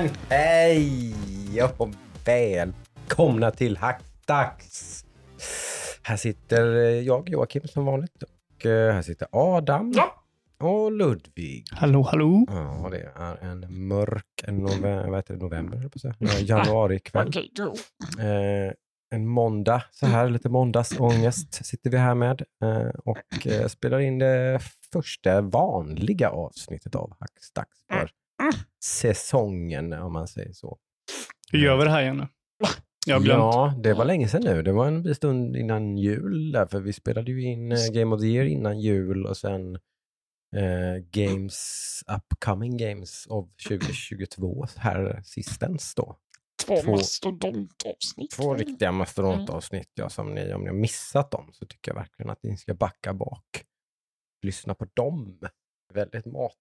Men hej och välkomna till Hackdags. Här sitter eh, jag, Joakim, som vanligt. Och eh, här sitter Adam Ja. och Ludvig. Hallå, hallå. Ja, det är en mörk november, vad heter det, november, på att säga. Ja, januari kväll. Okej, då. Eh, en måndag, så här lite måndagsångest sitter vi här med eh, och eh, spelar in det första vanliga avsnittet av Hackstacks för säsongen om man säger så. Hur gör vi det här igen nu? Jag har glömt. Ja, det var länge sedan nu. Det var en stund innan jul där, för vi spelade ju in eh, Game of the Year innan jul och sen eh, Games, upcoming Games of 2022 här sistens då. Två två- mastodontavsnitt. Två riktiga mastodontavsnitt. Ja, som ni, om ni har missat dem så tycker jag verkligen att ni ska backa bak. Lyssna på dem. Väldigt mat.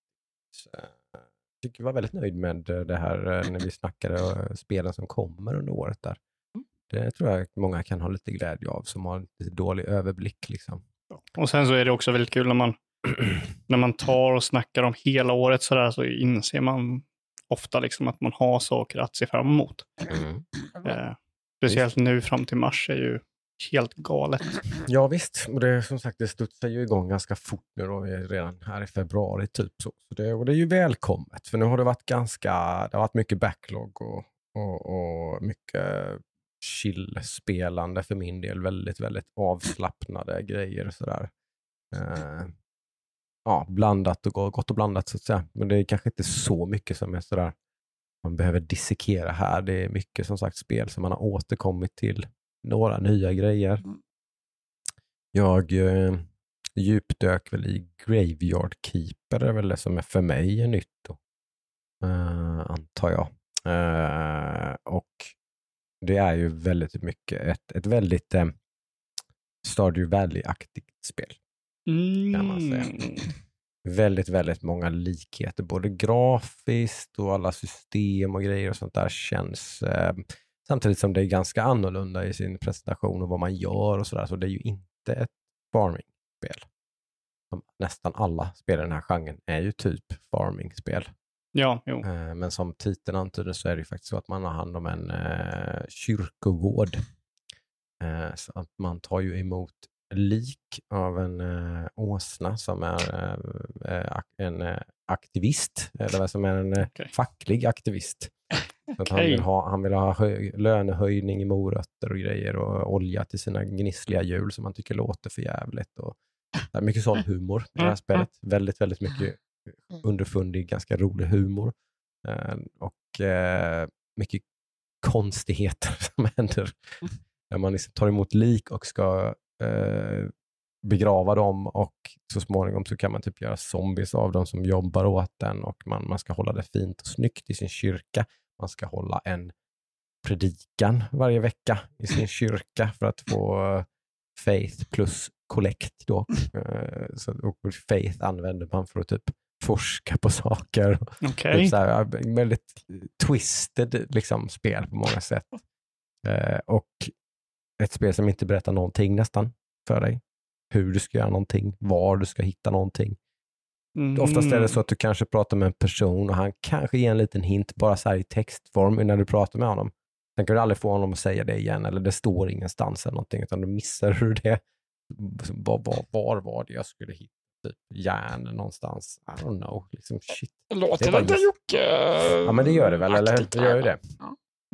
Tycker jag var väldigt nöjd med det här eh, när vi snackade eh, spelen som kommer under året där. Det tror jag många kan ha lite glädje av som har lite dålig överblick. Liksom. Och sen så är det också väldigt kul när man, när man tar och snackar om hela året så där så inser man ofta liksom att man har saker att se fram emot. Mm. Eh, speciellt nu fram till mars är ju helt galet. Ja visst, och det, som sagt det studsar ju igång ganska fort nu då, vi är redan här i februari typ. Så, så det, och det är ju välkommet, för nu har det varit ganska, det har varit mycket backlog och, och, och mycket chill-spelande för min del. Väldigt, väldigt avslappnade grejer och sådär. Eh, ja, blandat och gott och blandat så att säga. Men det är kanske inte så mycket som är sådär man behöver dissekera här. Det är mycket som sagt spel som man har återkommit till. Några nya grejer. Jag eh, djupdök väl i Graveyard Keeper, det är väl det som är för mig är nytt då. Eh, antar jag. Eh, och det är ju väldigt mycket ett, ett väldigt eh, Stardew Valley-aktigt spel. Kan man säga. Mm. Väldigt, väldigt många likheter, både grafiskt och alla system och grejer och sånt där känns eh, samtidigt som det är ganska annorlunda i sin presentation och vad man gör och sådär. Så det är ju inte ett farming-spel. Nästan alla spel i den här genren är ju typ farming-spel. Ja, jo. Eh, Men som titeln antyder så är det ju faktiskt så att man har hand om en eh, kyrkogård. Eh, så att man tar ju emot lik av en eh, åsna som är eh, eh, en eh, aktivist, eller vad som är en Okej. facklig aktivist. Att han, vill ha, han vill ha höj, lönehöjning i morötter och grejer och olja till sina gnissliga hjul som han tycker låter för jävligt. Och, det är mycket sån humor i det här Mm, spelet. Väldigt, väldigt mycket underfundig, ganska rolig humor. Eh, och eh, mycket konstigheter som händer när man liksom tar emot lik och ska eh, begrava dem och så småningom så kan man typ göra zombies av dem som jobbar åt den och man, man ska hålla det fint och snyggt i sin kyrka. Man ska hålla en predikan varje vecka i sin kyrka för att få eh, faith plus collect då. Eh, så, och faith använder man för att typ forska på saker. Okej. Typ så här, väldigt twisted liksom, spel på många sätt. Eh, och ett spel som inte berättar någonting nästan för dig. Hur du ska göra någonting, var du ska hitta någonting. Mm. Oftast är det så att du kanske pratar med en person och han kanske ger en liten hint bara så här i textform när du pratar med honom. Sen kan du aldrig få honom att säga det igen eller det står ingenstans eller någonting utan du missar hur det, var, var, var var det jag skulle hitta typ järn någonstans. I don't know. Liksom, shit. Det Det låter bara lite just- Jocke... Ja men det gör det väl, eller hur? Det gör ju det.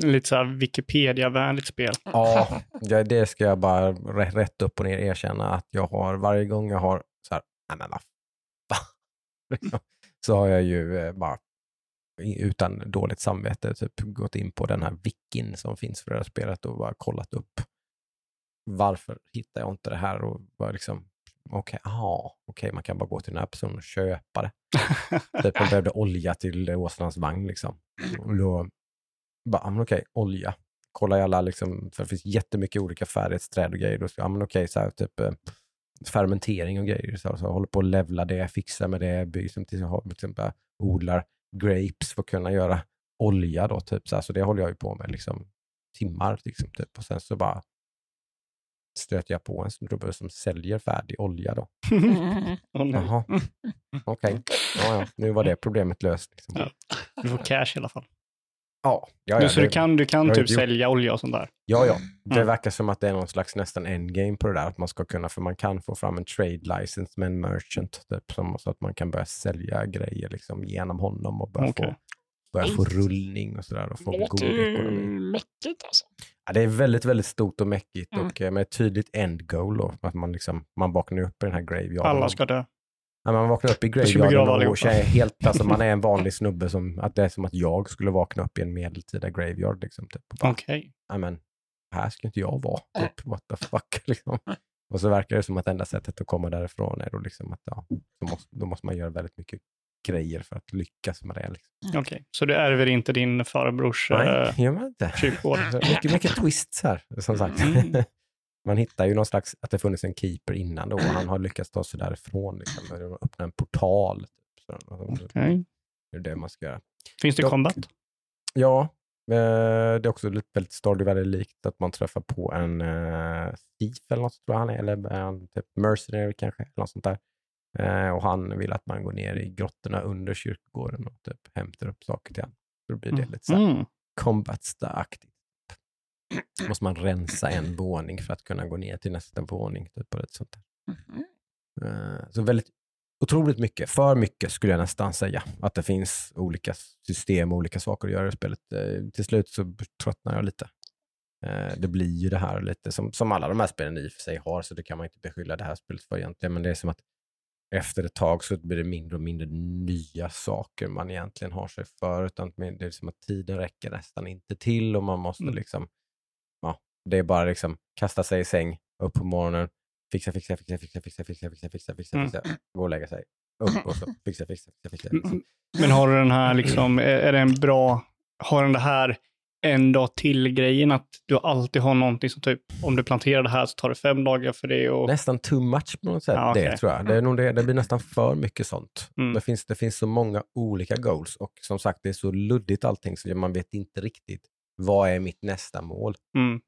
Lite så här Wikipedia-vänligt spel. Ja, det, det ska jag bara rätt, upp och ner erkänna att jag har varje gång jag har så här, nej men vad så har jag ju eh, bara utan dåligt samvete typ gått in på den här wikin som finns för det här spelet och bara kollat upp varför hittar jag inte det här och bara liksom okej, aha, okej, man kan bara gå till den här personen och köpa det. Typ man behövde olja till åsnans vagn liksom. Och då bara, okej, olja. Kolla i alla, liksom, för det finns jättemycket olika färdighetsträd och grejer. Då ja, men okej, så här, typ eh, fermentering och grejer. Så, så håller på att levla det, fixa med det, bygger som till, till exempel odlar grapes för att kunna göra olja då, typ så, här, så det håller jag ju på med liksom timmar liksom, typ. och sen så bara stöter jag på en snubbe som säljer färdig olja då. Jaha, okej. Ja, ja. Nu var det problemet löst. Liksom. Ja. Du får cash i alla fall. Ja, ja, du, ja, så det, du kan, du kan typ sälja olja och sånt där? ja, ja. Det Mm. verkar som att det är någon slags nästan endgame på det där. Att man ska kunna, för man kan få fram en trade license med en merchant. Typ, som, så att man kan börja sälja grejer liksom, genom honom och börja, Okej. få, börja få rullning och sådär. Och få god låter ekonomi. mäckigt alltså. Ja, det är väldigt, väldigt stort och mäckigt Mm. och eh, med ett tydligt end goal. Då, att man, liksom, man vaknar upp i den här graveyarden. Alla ska dö. Ja, man vaknar upp i graveyarden och känner helt, alltså man är en vanlig snubbe som, att det är som att jag skulle vakna upp i en medeltida graveyard. Liksom, typ. Okej. "Nej, men här ska inte jag vara. Typ, what the fuck. Liksom. Och så verkar det som att enda sättet att komma därifrån är då, liksom att, ja, då, måste, då måste man göra väldigt mycket grejer för att lyckas med det. Liksom. Okej. Så du ärver inte din farbrors Nej, eh, gör man inte. kyrkogård? Så mycket, mycket twists här, som sagt. Mm. Man hittar ju någon slags, att det funnits en keeper innan då och han har lyckats ta sig därifrån. Liksom, öppna en portal. Typ. Så, Okej. Det är det man ska göra. Finns det Dock- combat? Ja, eh, det är också lite väldigt Stardew Valley-likt att man träffar på en uh, thief eller något tror jag han är, eller en typ mercenary kanske, eller något sånt där. Eh, och han vill att man går ner i grottorna under kyrkogården och typ hämtar upp saker till honom. Då blir det lite så här Mm. combat-aktigt. Måste man rensa en våning för att kunna gå ner till nästa våning. Typ, och sånt där. Eh, Så väldigt otroligt mycket, för mycket skulle jag nästan säga. Att det finns olika system och olika saker att göra i spelet. Eh, Till slut så tröttnar jag lite. Eh, Det blir ju det här lite som, som alla de här spelen i och för sig har, så det kan man inte beskylla det här spelet för egentligen. Men det är som att efter ett tag så blir det mindre och mindre nya saker man egentligen har sig för. Utan det är som att tiden räcker nästan inte till och man måste Mm. liksom, det är bara liksom kasta sig i säng, upp på morgonen, fixa, fixa, fixa, fixa, fixa, fixa, fixa, fixa, fixa, Mm. fixa, gå och lägga sig, upp och så fixa, fixa, fixa, fixa. fixa. Mm. Men har du den här liksom, är, är det en bra, har den det här en dag till-grejen att du alltid har någonting som typ, om du planterar det här så tar det fem dagar för det och... Nästan too much på något sätt, Ja, okej. det tror jag. Det, är nog det, det blir nästan för mycket sånt. Mm. Det, finns, det finns så många olika goals och som sagt det är så luddigt allting så man vet inte riktigt vad är mitt nästa mål. Mm.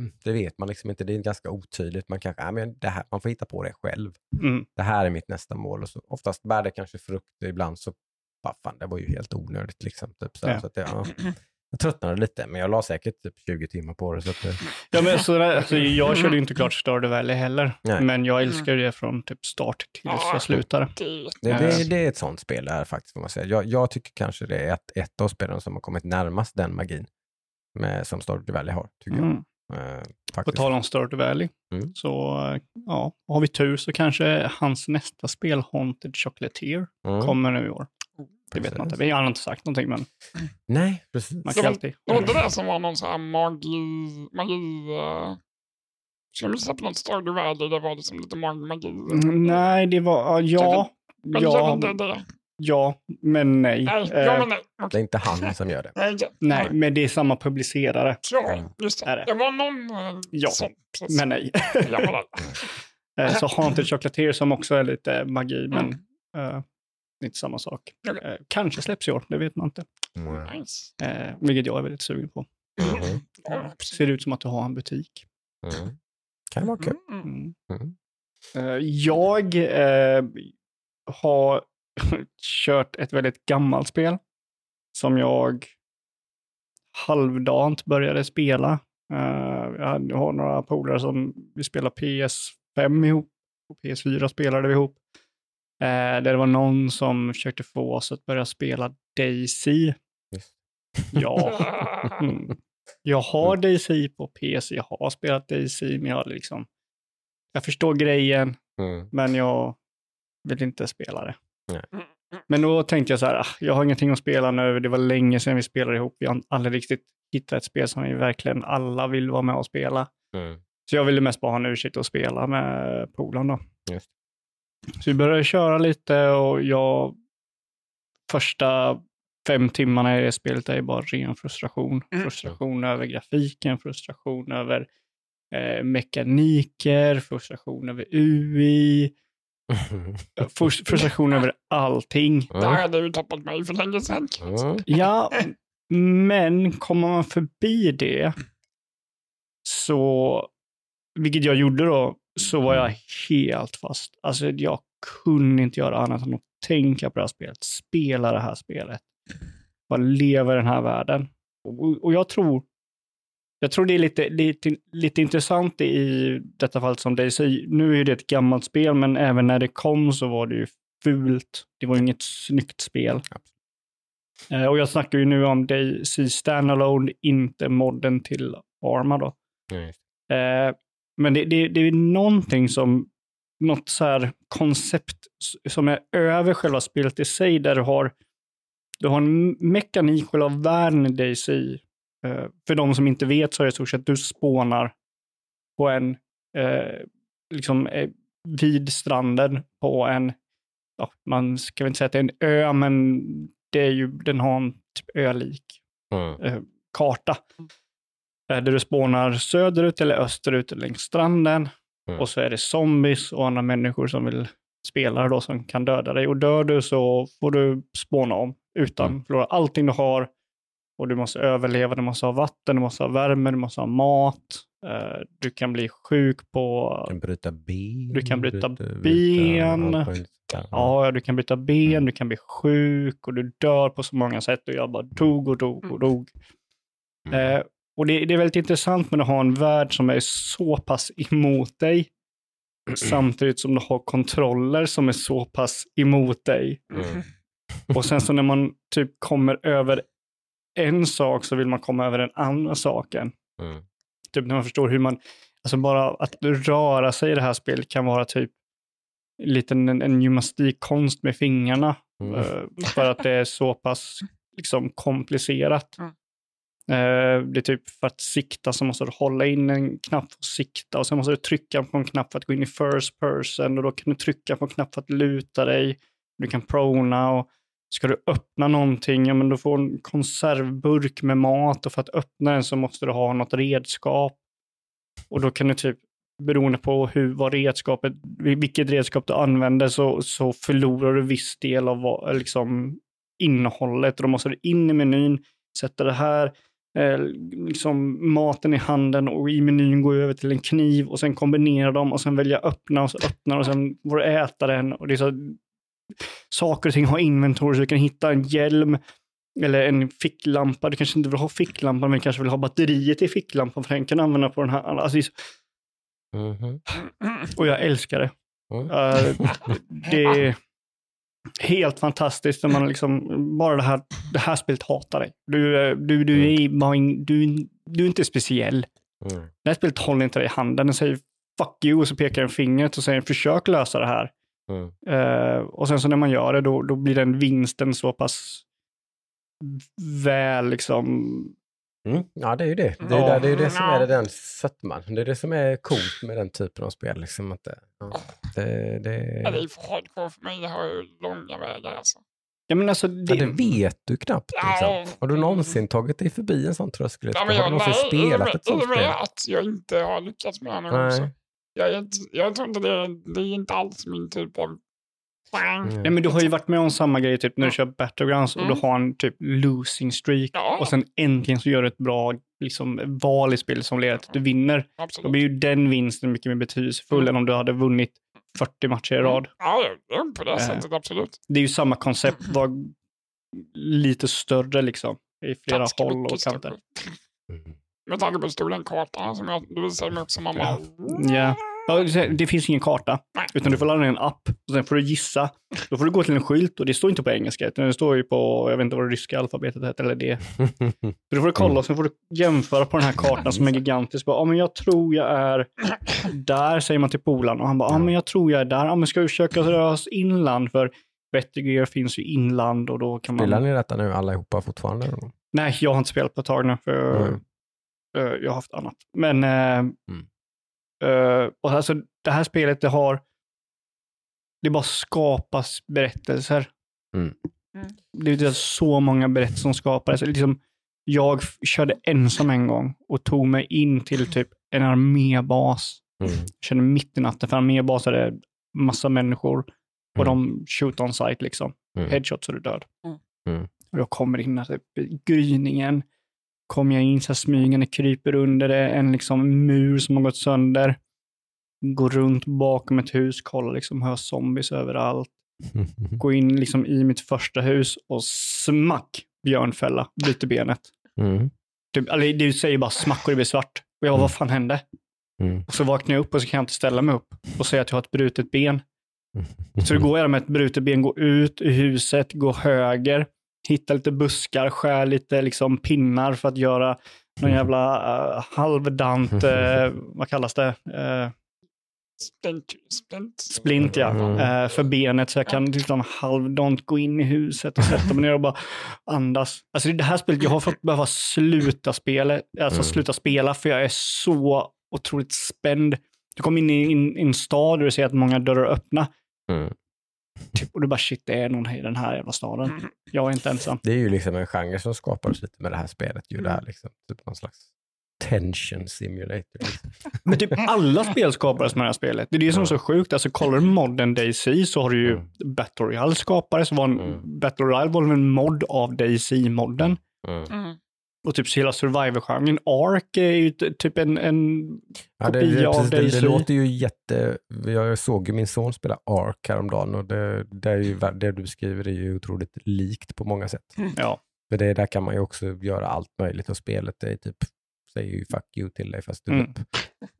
Mm, Det vet man liksom inte, det är ganska otydligt. Man, kanske, ja, men det här, man får hitta på det själv. Mm. Det här är mitt nästa mål. Och så, oftast bär det kanske frukter, ibland så, bara, fan det var ju helt onödigt. Liksom, typ, så, Ja. så att det, ja. Jag tröttnade lite, men jag la säkert typ 20 timmar på det. Så att, det- Ja, men så där, alltså, jag körde ju inte klart Stardew Valley heller, Nej. men jag älskar det från typ start tills Ja. jag slutade. Det, Det, Eh. det, är ett sånt spel det här faktiskt, får man säga. Jag, jag tycker kanske det är ett, ett av spelen som har kommit närmast den magin med, som Stardew Valley har, tycker Mm. jag. Eh, På tal om Stardew Valley, Mm. så eh, ja, har vi tur så kanske hans nästa spel, Haunted Chocolatier, Mm, kommer nu i år. Det vet man inte. Vi har inte sagt någonting, men Nej, precis. man kan alltid... det var inte det som var någon sån här magi... magi uh, skulle de släppa något Stardew Valley? Det var liksom lite mag magi. Mm, Nej, det var... Ja, Men ja, inte det? Ja, men nej. Nej, Eh, ja, men nej. Det är inte han som gör det. Nej, ja. Nej, men det är samma publicerare. Ja, Mm. just Är det. det? Var någon uh, Ja, precis. Men nej. Eh, Så Haunted Chocolatier som också är lite magi, men Mm. eh, inte samma sak. Okej. Eh, kanske släpps i år, det vet man inte. Mm. Nice. Eh, vilket jag är väldigt sugen på. Mhm. Ja. Ser ut som att du har en butik. Mm. Kan vara kul. Mm. Mm. Mm. Eh, jag eh, har kört ett väldigt gammalt spel som jag halvdant började spela. Eh, jag har några polare som vi spelar PS5 ihop och PS4 spelade vi ihop. Eh, där det var någon som försökte få oss att börja spela Daisy. Ja, mm. jag har Daisy på PC, jag har spelat Daisy, men jag liksom jag förstår grejen, Mm. men jag vill inte spela det. Men då tänkte jag så här, ah, jag har ingenting att spela nu, det var länge sedan vi spelade ihop, vi har aldrig riktigt hittat ett spel som vi verkligen alla vill vara med och spela. Mm. Så jag ville mest bara ha en ursäkt att spela med polaren då. Just. Så vi började köra lite och jag, första fem timmarna i det spelet är bara ren frustration. Mm. Frustration över grafiken, frustration över eh, mekaniker, frustration över UI, frustration över allting. Det hade ju tappat mig för länge sedan. Mm. Ja, men kommer man förbi det så vilket jag gjorde då, så var jag helt fast. Alltså jag kunde inte göra annat än att tänka på det här spelet, spela det här spelet. Bara leva i den här världen. Och, och jag tror jag tror det är lite, lite, lite intressant i detta fall som Daisy. Nu är det ett gammalt spel, men även när det kom så var det ju fult. Det var ju inget snyggt spel. Eh, och jag snackar ju nu om Daisy Standalone, inte modden till Arma då. Mm. Eh, men det, det, det är någonting som, något så här koncept som är över själva spelet i sig, där du har, du har en mekanik, själva världen i Daisy. Eh, för de som inte vet så är det i stort sett att du spånar på en, eh, liksom eh, vid stranden på en, ja, man ska väl inte säga att det är en ö, men det är ju, den har en typ ölik Mm. karta. Där du spånar söderut eller österut längs stranden. Mm. Och så är det zombies och andra människor som vill spela då som kan döda dig. Och dör du så får du spåna om utan Mm. förlora allting du har. Och du måste överleva, du måste ha vatten, du måste ha värme, du måste ha mat. Eh, du kan bli sjuk på... Du kan bryta ben. Du kan bryta bryta- ben. där. Ja, du kan byta ben, du kan bli sjuk och du dör på så många sätt. Och jag bara dog och dog och dog. Mm. Eh, och det, det är väldigt intressant med att ha en värld som är så pass emot dig, samtidigt som du har kontroller som är så pass emot dig. Mm. Och sen så när man typ kommer över en sak så vill man komma över den andra saken. Mm. Typ när man förstår hur man, alltså bara att röra sig i det här spelet kan vara typ lite en, en gymnastikkonst med fingrarna. Mm. Eh, för att det är så pass liksom, komplicerat. Mm. Eh, det är typ för att sikta så måste du hålla in en knapp för att sikta och sen måste du trycka på en knapp för att gå in i first person och då kan du trycka på en knapp för att luta dig. Du kan prona och ska du öppna någonting, ja men du får en konservburk med mat och för att öppna den så måste du ha något redskap. Och då kan du typ, beroende på hur, vad redskapet, vilket redskap du använder så, så förlorar du viss del av vad, liksom, innehållet. Och då måste du in i menyn, sätta det här, eh, liksom maten i handen och i menyn gå över till en kniv och sen kombinera dem och sen välja öppna och så öppna och sen får du äta den. Och det är så, saker och ting har inventory så du kan hitta en hjälm eller en ficklampa. Du kanske inte vill ha ficklampan men kanske vill ha batteriet i ficklampan för den kan du använda på den här. Alltså, så- Mhm. och jag älskar det. Mm. Eh, det är helt fantastiskt när man liksom, bara det här, det här spelet hatar dig. Du, är- du, du, är, in- du, du är inte speciell. Mm. Det här spelet håller inte dig i handen. Den säger fuck you och så pekar den fingret och säger försök lösa det här. Mm. Eh, och sen så när man gör det då, då blir den vinsten så pass väl liksom Mm. Ja, det är ju det. Det är, Ja. där, det, är ju det som är den sötman. Det är det som är coolt med den typen av spel. Liksom, att det, ja, det, det, Ja, det är för hardcore för mig. Jag har ju långa vägar alltså. Ja men alltså, ja, det vet du knappt. Ja. Liksom. Har du någonsin tagit dig förbi en sån tröskel? Ja, men har jag, du någonsin nej, spelat ett sånt spel? att jag inte har lyckats med det Jag, är inte, jag tror inte det, det är inte alls min typ av. Mm. Nej, men du har ju varit med om samma grej typ när du kör Battlegrounds och Mm. du har en typ losing streak Ja. och sen äntligen så gör du ett bra liksom, val i spelet som leder till att du vinner. Då Absolut. blir ju den vinsten mycket mer betydelsefull Mm. än om du hade vunnit 40 matcher i rad. Ja, på det Eh. sättet absolut. Det är ju samma koncept, var lite större liksom i flera Ganska håll och kanter. Med tanke på hur stor den kartan som jag, du visade mig också. Man bara, Ja. Ja, det finns ingen karta, Nej. utan du får ladda ner en app och sen får du gissa. Då får du gå till en skylt och det står inte på engelska, utan det står ju på, jag vet inte vad det ryska alfabetet heter eller det. Så då får du kolla och sen får du jämföra på den här kartan som är gigantisk. Ja, men jag tror jag är där, säger man till polaren. Och han bara, ja, men jag tror jag är där. Ja, men ska vi försöka röra oss inland? För Better Gear finns ju inland och då kan man... Spelar ni detta nu allihopa fortfarande? eller? Nej, jag har inte spelat på ett tag nu, för Mm. Eh, jag har haft annat. Men, eh, eh, och alltså, det här spelet, det har, det bara skapas berättelser. Mm. Mm. Det är så många berättelser som skapades. Liksom, jag körde ensam en gång och tog mig in till typ en armébas. Mm. Kände mitt i natten, för armébaser är massa människor och Mm. de shoot on sight liksom. Mm. Headshot så du död. Mm. Mm. Och jag kommer in typ, i gryningen kommer jag in så smygande, kryper under det, en liksom mur som har gått sönder. Går runt bakom ett hus, kollar liksom, hör zombies överallt. Går in liksom i mitt första hus och smack, björnfälla, bryter benet. Mm. Typ, eller du säger bara smack och det blir svart. Och jag, Mm. vad fan hände? Mm. Och så vaknar jag upp och så kan jag inte ställa mig upp och säga att jag har ett brutet ben. Så det går jag med ett brutet ben, gå ut ur huset, gå höger, hitta lite buskar, skär lite liksom pinnar för att göra någon jävla uh, halvdant, eh, vad kallas det? Eh, Splint, splint. splint ja, Mm. för benet så jag kan liksom halvdant gå in i huset och sätta mig ner och bara andas. Alltså det här spelet, jag har fått behöva sluta spela, alltså Mm. sluta spela för jag är så otroligt spänd. Du kommer in i en, en stad och du ser att många dörrar är öppna Mm. Typ, och du bara shit, det är någon i den här jävla staden. Mm. Jag är inte ensam. Det är ju liksom en genre som skapades lite med det här spelet. Ju det här liksom, typ någon slags tension simulator. Liksom. Men typ alla spel skapades med det här spelet. Det är det som är så sjukt. Alltså kollar du modern DayZ så har du ju Mm. Battle Royale skapades. Var en, Mm. Battle Royale var en mod av DayZ-modden. Mm. Mm. Och typ så hela Survivor-genren. Ark är ju typ en, en Ja, det, det, kopia av precis, det, det låter ju jätte... Jag såg ju min son spela Ark häromdagen och det, det, är ju, det du skriver är ju otroligt likt på många sätt. Ja. För det, där kan man ju också göra allt möjligt och spelet är typ säger ju fuck you till dig fast du Mm. upp.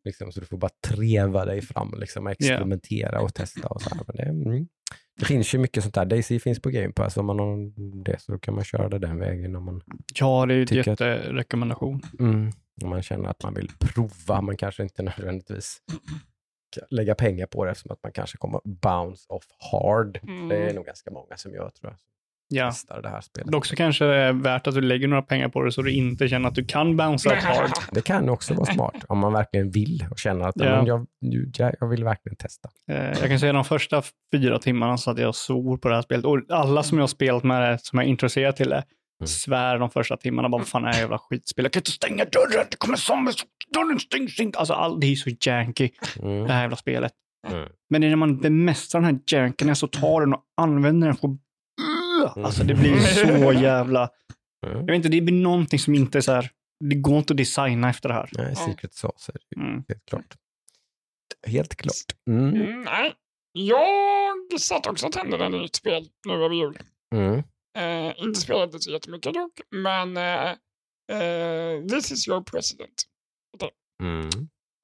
Liksom, så du får bara treva dig fram liksom, experimentera och testa. Och så här. Men det, mm. Det finns ju mycket sånt där. Daisy finns på Game Pass. Om man har det så kan man köra det den vägen. Om man, ja, det är ju en att- jätterekommendation. mm, om man känner att man vill prova. Man kanske inte nödvändigtvis lägga pengar på det eftersom att man kanske kommer bounce off hard. Mm. Det är nog ganska många som gör tror jag. Ja. testar det här spelet. Dock så kanske det är värt att du lägger några pengar på det så du inte känner att du kan bounce up hard. Det kan också vara smart om man verkligen vill och känner att Ja. jag, jag, jag vill verkligen testa. Eh, Jag kan säga de första fyra timmarna så att jag svor på det här spelet. Och alla som jag har spelat med det, som är intresserade till det, Mm. svär de första timmarna bara, vad fan är det jävla skitspel? Jag kan inte stänga dörren, det kommer zombies, dörren stängs inte. Alltså all, det är så janky, Mm. det här jävla spelet. Mm. Men när man bemästrar den här janken, så tar den och använder den för att... Alltså det blir så jävla... Mm. Jag vet inte, det blir någonting som inte är så här... Det går inte att designa efter det här. Nej, Secret Sauce Mm. helt klart. Helt klart. Mm. Mm, nej. Jag satt också och tände ett nytt spel nu över jul. Mm. Eh, inte spelat det så jättemycket dock, men eh, eh, This is your president. Mm.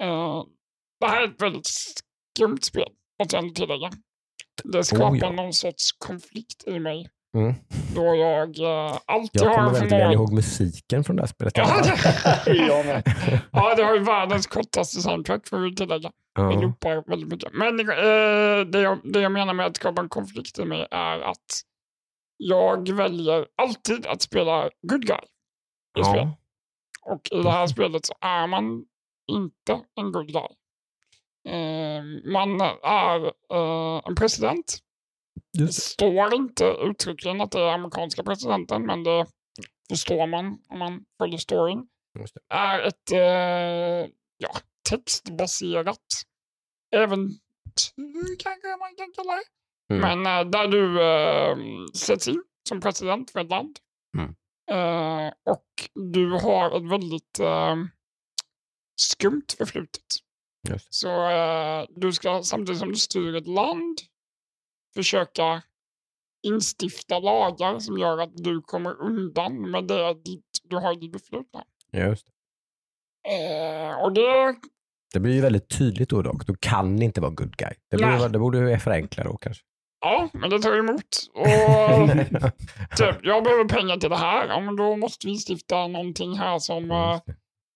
Eh, det här är ett väldigt skumt spel, måste jag ändå tillägga. Det skapar Oh, ja. någon sorts konflikt i mig. Mm. Då jag eh, alltid Jag har kommer en väldigt väl förmåga... ihåg musiken från det här spelet. Ja, det, Jag ja, det har ju världens kortaste soundtrack får vi tillägga. Det Ja. loopar väldigt mycket. Men eh, det, jag, det jag menar med att skapa en konflikt i mig är att jag väljer alltid att spela good guy i spel. Ja. Och i det här spelet så är man inte en good guy. Eh, man är eh, en president. Det står inte uttryckligen att det är amerikanska presidenten, men det förstår man om man följer storyn. är ett eh, ja, textbaserat äventyr kanske man kan kalla det. Mm. Men eh, där du eh, sätts in som president för ett land. Mm. Eh, och du har ett väldigt eh, skumt förflutet. Just. Så eh, du ska samtidigt som du styr ett land försöka instifta lagar som gör att du kommer undan med det ditt, du har i ditt förflutna. Just. Eh, och det det blir ju väldigt tydligt då dock. Du kan inte vara good guy. Det borde, Nej. det borde förenkla då kanske. Ja, men det tar emot. Och typ, jag behöver pengar till det här. Ja, men då måste vi stifta någonting här som det.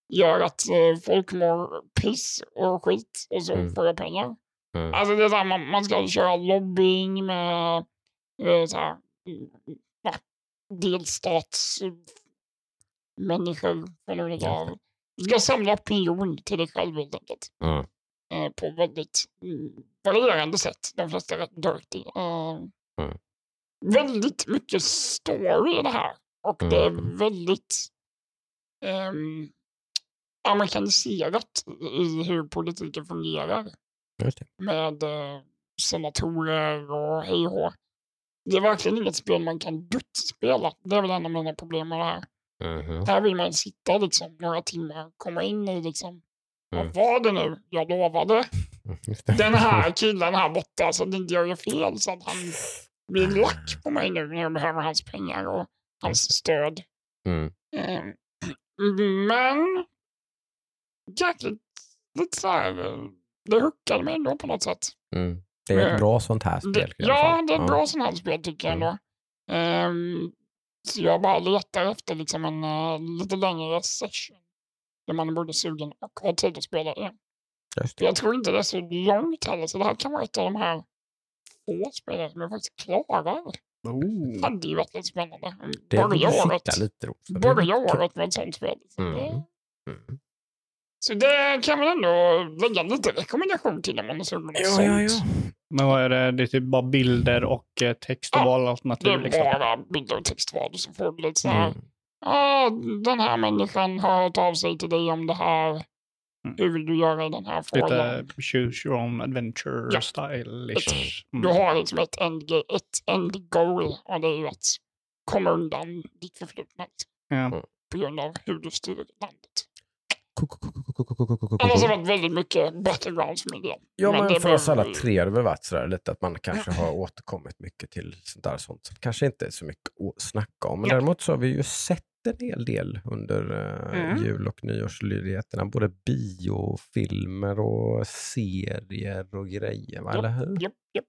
gör att eh, folk mår piss och skit och så Mm. får jag pengar. Mm. Alltså det är så här, man, man ska köra lobbying med eh, så här, ja, delstatsmänniskor från olika... Du ska samla opinion till dig själv helt enkelt. Mm. eh, på väldigt mm, varierande sätt. De flesta är rätt dirty. Eh, Mm. Väldigt mycket story i det här. Och det är Mm. väldigt ehm, amerikaniserat i hur politiken fungerar. Med eh, senatorer och hej och. Det är verkligen inget spel man kan duttspela. Det är väl en av mina problem med det här. Mhm. Här vill man sitta liksom några timmar, komma in i liksom, Mm. vad var det nu jag lovade? Det. Den här killen här borta så att inte jag gör fel så att han blir lack på mig nu när jag behöver hans pengar och hans stöd. Mm. Eh, Men jäkligt lite så här, eh, det hookade mig ändå på något sätt. Mm. Det är ett Eh, bra sånt här spel. Det, i alla ja, det är ett bra sånt här spel tycker jag ändå. Ehm, så jag bara letar efter liksom en eh, lite längre session. Där man är både sugen och har tid att spela igen. Det. Jag tror inte det är så långt heller, så det här kan vara ett av de här få spelen som jag faktiskt klarar. Oh. hade ju varit lite spännande. Det Börja året, lite det börja året med ett sånt spel. Mm. det, Mm. Så det kan man ändå lägga lite rekommendation till om man är sugen på något Ja, ja, sånt. ja. Men vad är det? Det är typ bara bilder och eh, text och Ja, Det valalternativ är liksom. bara bilder och textval så får du lite så här. Mm. Ja, den här människan har hört av sig till dig om det här. Mm. Hur vill du göra i den här frågan? Lite choose your own adventure Ja. style-ish. Du har liksom ett end, ett end goal och det är ju att komma undan ditt förflutna Ja. på grund av hur du styr landet. Annars har det varit väldigt mycket battlegrounds min del. Ja, men, det för oss alla tre har det väl varit sådär lite att man kanske har återkommit mycket till sånt där sånt. Så det kanske inte är så mycket att snacka om. Men Ja. däremot så har vi ju sett en hel del under eh, Mm. jul och nyårsledigheterna. Både biofilmer och serier och grejer, va? Ja, eller hur? Japp, japp.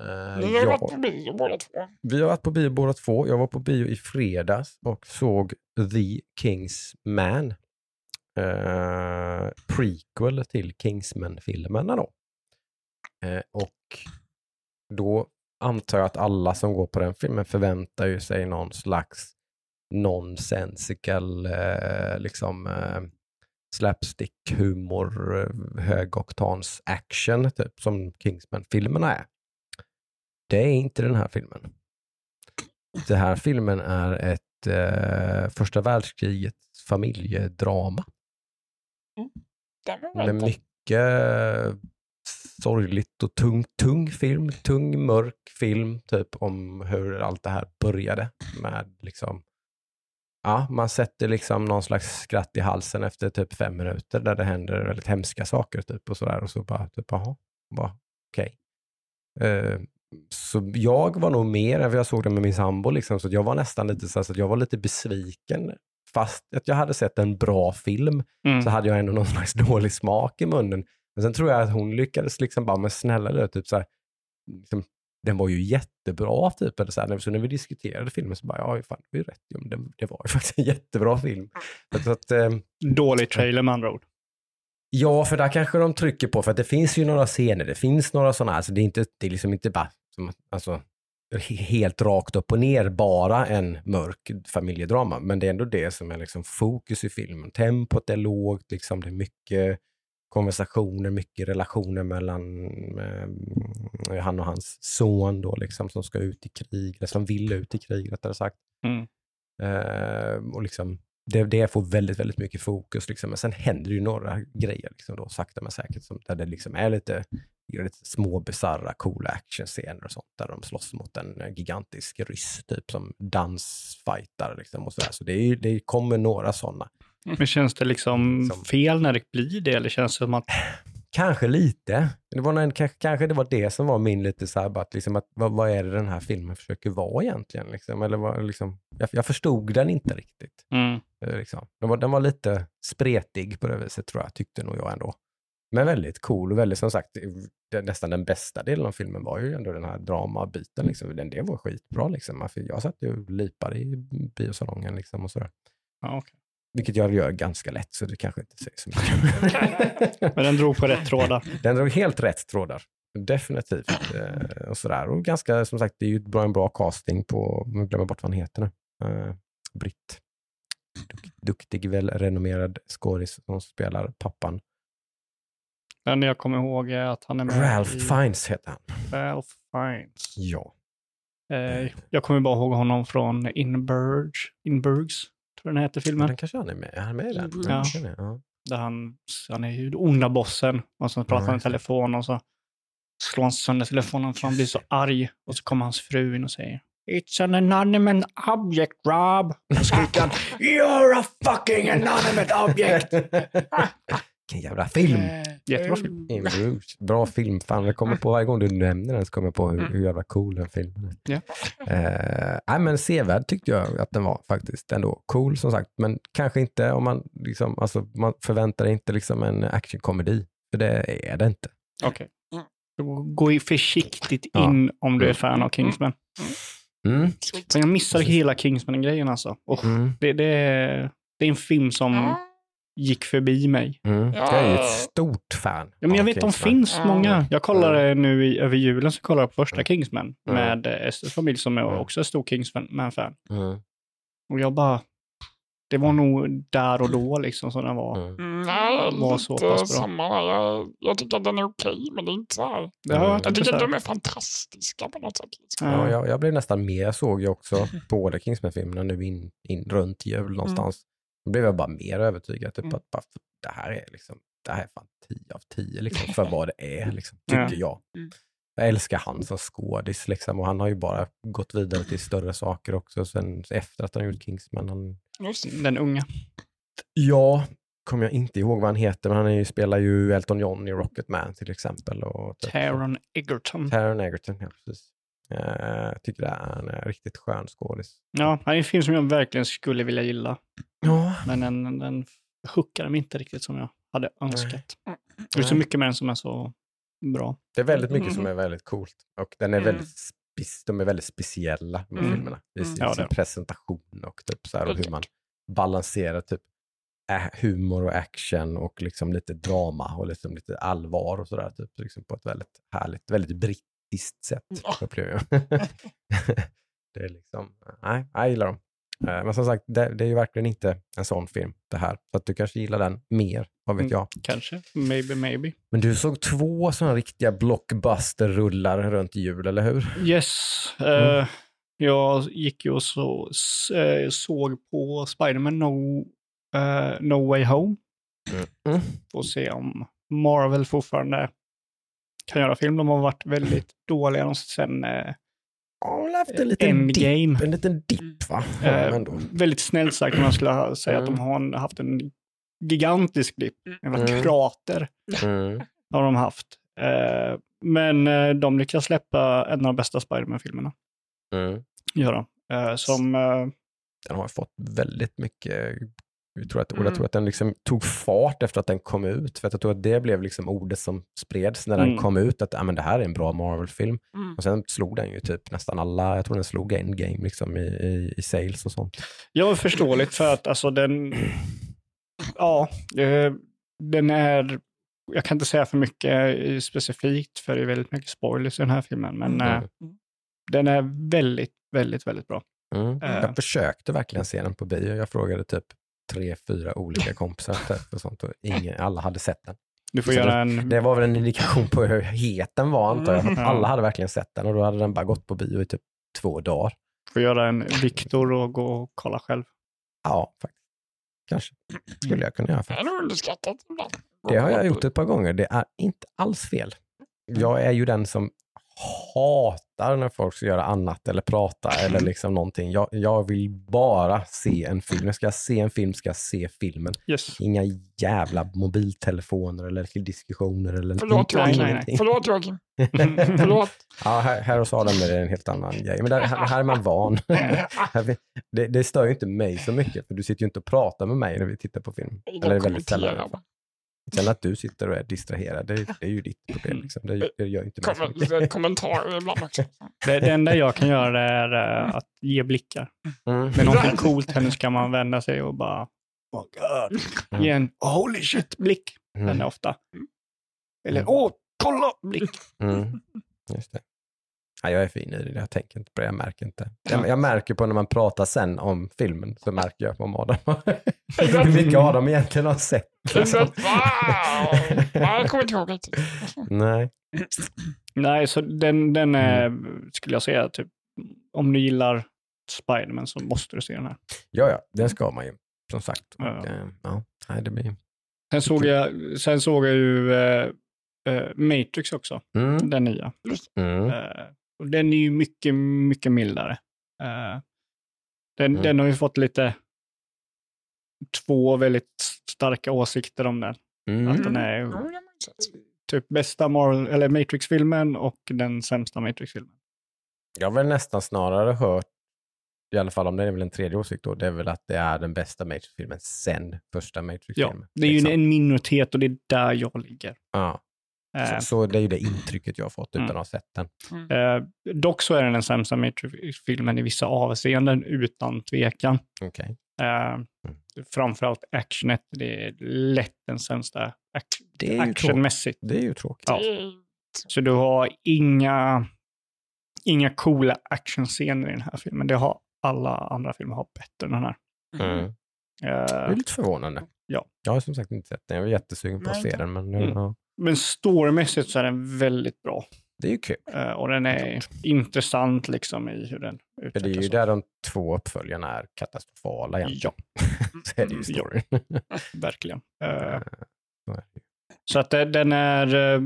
Eh, Ni har ju ja. varit på bio båda två. Vi har varit på bio båda två. Jag var på bio i fredags och såg The King's Man. Eh, prequel till Kingsman-filmerna då. Eh, och då antar jag att alla som går på den filmen förväntar ju sig någon slags nonsensical eh, liksom eh, slapstick-humor, eh, högoktans action typ som Kingsman-filmerna är. Det är inte den här filmen. Den här filmen är ett eh, första världskrigets familjedrama var med mycket sorgligt och tung, tung film, tung mörk film typ om hur allt det här började med liksom Ja, man sätter liksom någon slags skratt i halsen efter typ fem minuter där det händer väldigt hemska saker typ och sådär och så bara typ jaha, bara okej. Eh, så jag var nog mer, för jag såg den med min sambo, liksom, så jag var nästan lite så, här, så att jag var lite besviken. Fast att jag hade sett en bra film Mm. så hade jag ändå någon slags dålig smak i munnen. Men sen tror jag att hon lyckades liksom bara, men snälla du, typ så här, liksom, den var ju jättebra typ. Eller så, här, så när vi diskuterade filmen så bara, ja fan, det var ju rätt. Ja, det, det var ju faktiskt en jättebra film. Så, att- eh, Dålig trailer med andra ord. Ja, för där kanske de trycker på, för att det finns ju några scener, det finns några sådana, alltså det är, inte, det är liksom inte bara som, alltså, helt rakt upp och ner bara en mörk familjedrama, men det är ändå det som är liksom fokus i filmen. Tempot är lågt, liksom, det är mycket konversationer, mycket relationer mellan eh, han och hans son då, liksom, som ska ut i krig, eller som vill ut i krig rättare sagt. Mm. Eh, och liksom, det, det får väldigt, väldigt mycket fokus. Liksom. Men sen händer det ju några grejer, liksom då, sakta men säkert, som, där det liksom är lite, lite små bisarra, coola actionscener och sånt, där de slåss mot en eh, gigantisk ryss, typ som dansfightar. Liksom, och så där. så det, är, det kommer några sådana. Men känns det liksom Som- fel när det blir det? Eller känns det som att Kanske lite. Det var en, kanske, kanske det var det som var min lite så här, att liksom att, vad, vad är det den här filmen försöker vara egentligen? Liksom? Eller vad, liksom, jag, jag förstod den inte riktigt. mm. Eh, Liksom. Den, var, den var lite spretig på det viset tror jag, tyckte nog jag ändå. Men väldigt cool och väldigt som sagt, det, nästan den bästa delen av filmen var ju ändå den här dramabiten. Liksom. Den, det var skitbra liksom. Jag satt ju och lipade i biosalongen liksom och sådär. ja, okej. Vilket jag gör ganska lätt så det kanske inte säger så mycket. Men den drog på rätt trådar. Den drog helt rätt trådar. Definitivt. Eh, och sådär. Och ganska, som sagt, det är ju bra, en bra casting på, jag glömmer bort vad han heter nu. Eh, Britt. Duk, duktig, välrenommerad skådis som spelar pappan. Den jag kommer ihåg är att han är med Ralph i Fiennes heter han. Ralph Fiennes. Ja. Eh, jag kommer bara ihåg honom från Inburg, Inburgs, tror jag den heter filmen. Den kanske han är med, är han med i den? Ja. Ja. Där han, han är ju onda bossen och så pratar han i telefon och så slår han sönder telefonen för han blir så arg. Och så kommer hans fru in och säger It's an inanimate object, Rob. Och skriker han, You're a fucking inanimate object. Vilken jävla film! Jättebra film. In Rouge. Bra film. Fan, jag kommer på varje gång du nämner den så kommer jag på hur, hur jävla cool den filmen är. Ja. Eh, nej, men sevärd tyckte jag att den var faktiskt ändå. Cool som sagt, men kanske inte om man liksom, alltså man förväntar inte liksom en actionkomedi. För det är det inte. Okej. Så Gå försiktigt Ja. in om du är fan av Kingsman. Mm. Men jag missade hela Kingsman-grejen alltså. Och Mm. det, det, är, det är en film som gick förbi mig. Mm. Ja. Jag är ju ett stort fan. Ja, men jag vet, de Kingsman. finns Ja. många. Jag kollade nu i, över julen, så kollade jag på första Mm. Kingsman Mm. med eh, Esters familj som är Mm. också är stor Kingsman-fan. Mm. Och jag bara, det var nog där och då liksom som den var. Mm. Mm, Nej, Var så lite pass bra. samma. Jag, jag tycker att den är okej, men det är inte så här. Det har Mm. jag tycker att de är fantastiska på något sätt. Liksom. Ja. Ja, jag, jag blev nästan mer, såg jag också båda Kingsman-filmerna nu in, in runt jul någonstans. Då blev jag bara mer övertygad. Typ Mm. att bara, det här är liksom, det här är fan 10 av 10 liksom, för vad det är, liksom, tycker Ja. jag. Mm. Jag älskar han som skådis liksom, och han har ju bara gått vidare till större saker också sen efter att han gjort Kingsman. Han. Den unga. ja, kommer jag inte ihåg vad han heter, men han är ju, spelar ju Elton John i Rocketman till exempel. Och typ, Taron Egerton. Taron Egerton, ja precis. Eh, Jag tycker det är en eh, riktigt skön skådis. Ja, det är en film som jag verkligen skulle vilja gilla. Ja, Men den, den hookade mig inte riktigt som jag hade önskat. Det är så Nej. mycket med den som är så bra. Det är väldigt mycket som Mhm. är väldigt coolt. Och den är Mm. väldigt de är väldigt speciella, de här Mm. filmerna. I sin, Mm. Ja, det sin presentation och typ så här, och hur man balanserar typ ä- humor och action och liksom lite drama och liksom lite allvar och sådär. Typ, liksom på ett väldigt härligt, väldigt brittiskt sätt Ja. upplever jag. det är liksom, nej, jag gillar dem. Eh, Men som sagt, det, det är ju verkligen inte en sån film det här. Så att du kanske gillar den mer, vad vet Mm. jag. Kanske. Maybe, maybe. Men du såg två sådana riktiga blockbuster-rullar runt jul, eller hur? Yes. Mm. eh, jag gick ju och så, eh, såg på Spider-Man no, eh, no Way Home. Mm. Får se om Marvel fortfarande kan göra film. De har varit väldigt dåliga sen eh, har haft en liten dipp, Endgame. en liten dipp va? Ja, Eh, väldigt snällt sagt man skulle säga att Mm. de har haft en gigantisk dipp. En Mm. krater Mm. har de haft. Eh, men eh, de lyckas släppa en av de bästa Spider-Man-filmerna. Mm. Gör de. Eh, som, eh, Den har fått väldigt mycket, jag tror att, och Mm. jag tror att den liksom tog fart efter att den kom ut. För att jag tror att det blev liksom ordet som spreds när den Mm. kom ut, att ah, men det här är en bra Marvel-film. Mm. Och sen slog den ju typ nästan alla, jag tror den slog Endgame liksom i, i, i sales och sånt. ja, förståeligt för att alltså den, ja, eh, den är, jag kan inte säga för mycket eh, specifikt för det är väldigt mycket spoilers i den här filmen, men Mm. eh, den är väldigt, väldigt, väldigt bra. Mm. Jag försökte verkligen se den på bio. Jag frågade typ tre, fyra olika kompisar och sånt och ingen, alla hade sett den. Du får Så göra en, Det var väl en indikation på hur het den var antar jag. Mm. alla hade verkligen sett den och då hade den bara gått på bio i typ två dagar. får göra en Viktor och gå och kolla själv. Ja, faktiskt. Kanske skulle jag kunna göra. Det Faktiskt. Det har jag gjort ett par gånger. Det är inte alls fel. Jag är ju den som hatar när folk ska göra annat eller prata eller liksom någonting. Jag, jag vill bara se en film. Jag ska se en film, ska jag se filmen. Yes. Inga jävla mobiltelefoner eller diskussioner eller Förlåt Joakim. nej, nej. Förlåt Joakim. Förlåt. Ja, här, här hos Adam är det en helt annan grej. Men där, här, här är man van. det, det stör ju inte mig så mycket, för du sitter ju inte och pratar med mig när vi tittar på film. Eller väldigt sällan. Sen att du sitter och är distraherad, det, det är ju ditt problem. Liksom. Det, det gör inte lite kommentarer ibland också. Det, det enda jag kan göra är eh, att ge blickar. Mm. Med någonting coolt här nu ska man vända sig och bara oh God. ge en holy shit blick. Den är Mm. ofta. Eller Mm. åh, kolla blick. Mm. Just det. Ja, jag är fin i det, jag tänker inte på det, jag märker inte. Jag, jag märker på när man pratar sen om filmen, så märker jag om Adam hur mycket Adam egentligen har sett. Exakt. Wow! Nej, Jag kommer inte ihåg riktigt. Nej. Nej, så den, den är, skulle jag säga, typ, om du gillar Spiderman så måste du se den här. Ja, ja, den ska man ju, som sagt. Och, Ja. eh, ja, nej, det blir... Sen såg jag, sen såg jag ju eh, eh, Matrix också, Mm. den nya. Mm. Eh, och den är ju mycket, mycket mildare. Eh, den, Mm. den har ju fått lite två väldigt starka åsikter om den. Mm. Att den är ju sett. typ bästa Marvel, eller Matrix-filmen och den sämsta Matrix-filmen. Jag har väl nästan snarare hört, i alla fall om det är väl en tredje åsikt då, det är väl att det är den bästa Matrix-filmen sen första Ja, Matrix-filmen. det är ju liksom. en minoritet och det är där jag ligger. ja. Eh, så, så det är ju det intrycket jag har fått utan Mm. att ha sett den. eh, dock så är den den sämsta Matrix-filmen i vissa avseenden, utan tvekan. Okej. Eh, Framförallt actionet, det är lätt den sämsta ac- Det actionmässigt. Det är ju tråkigt. Ja. Så du har inga, inga coola actionscener i den här filmen. Det har alla andra filmer har bättre än den här. Mm. Eh, Det är lite förvånande. Ja. Jag har som sagt inte sett den. Jag var jättesugen på att se den, men Mm. ja, men storymässigt så är den väldigt bra. det är ju kul. Eh, och den är intressant liksom i hur den För det är utvecklas. ju där de två uppföljarna är katastrofala egentligen. så är det ju Mm, storyn. Verkligen. Eh, Så det ju. så att den är, eh,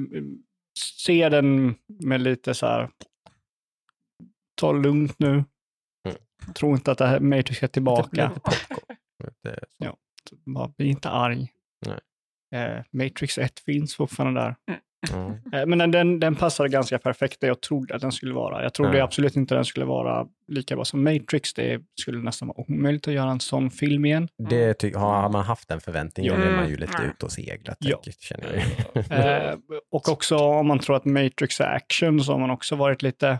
se den med lite så här, ta lugnt nu. Mm. Tro inte att det här Matrix är tillbaka. Lite popcorn. Lite. Ja. Bara, bli inte arg. Nej. Eh, Matrix 1 finns fortfarande där. Mm. Eh, men den- den, passade ganska perfekt där jag trodde att den skulle vara. Jag trodde Ja. absolut inte den skulle vara lika bra som Matrix. Det skulle nästan vara omöjligt att göra en sån film igen. Det ty- har man haft den förväntningen Mm. är man ju lite Mm. ute och seglat, Ja. känner jag ju. Eh, och också om man tror att Matrix är action så har man också varit lite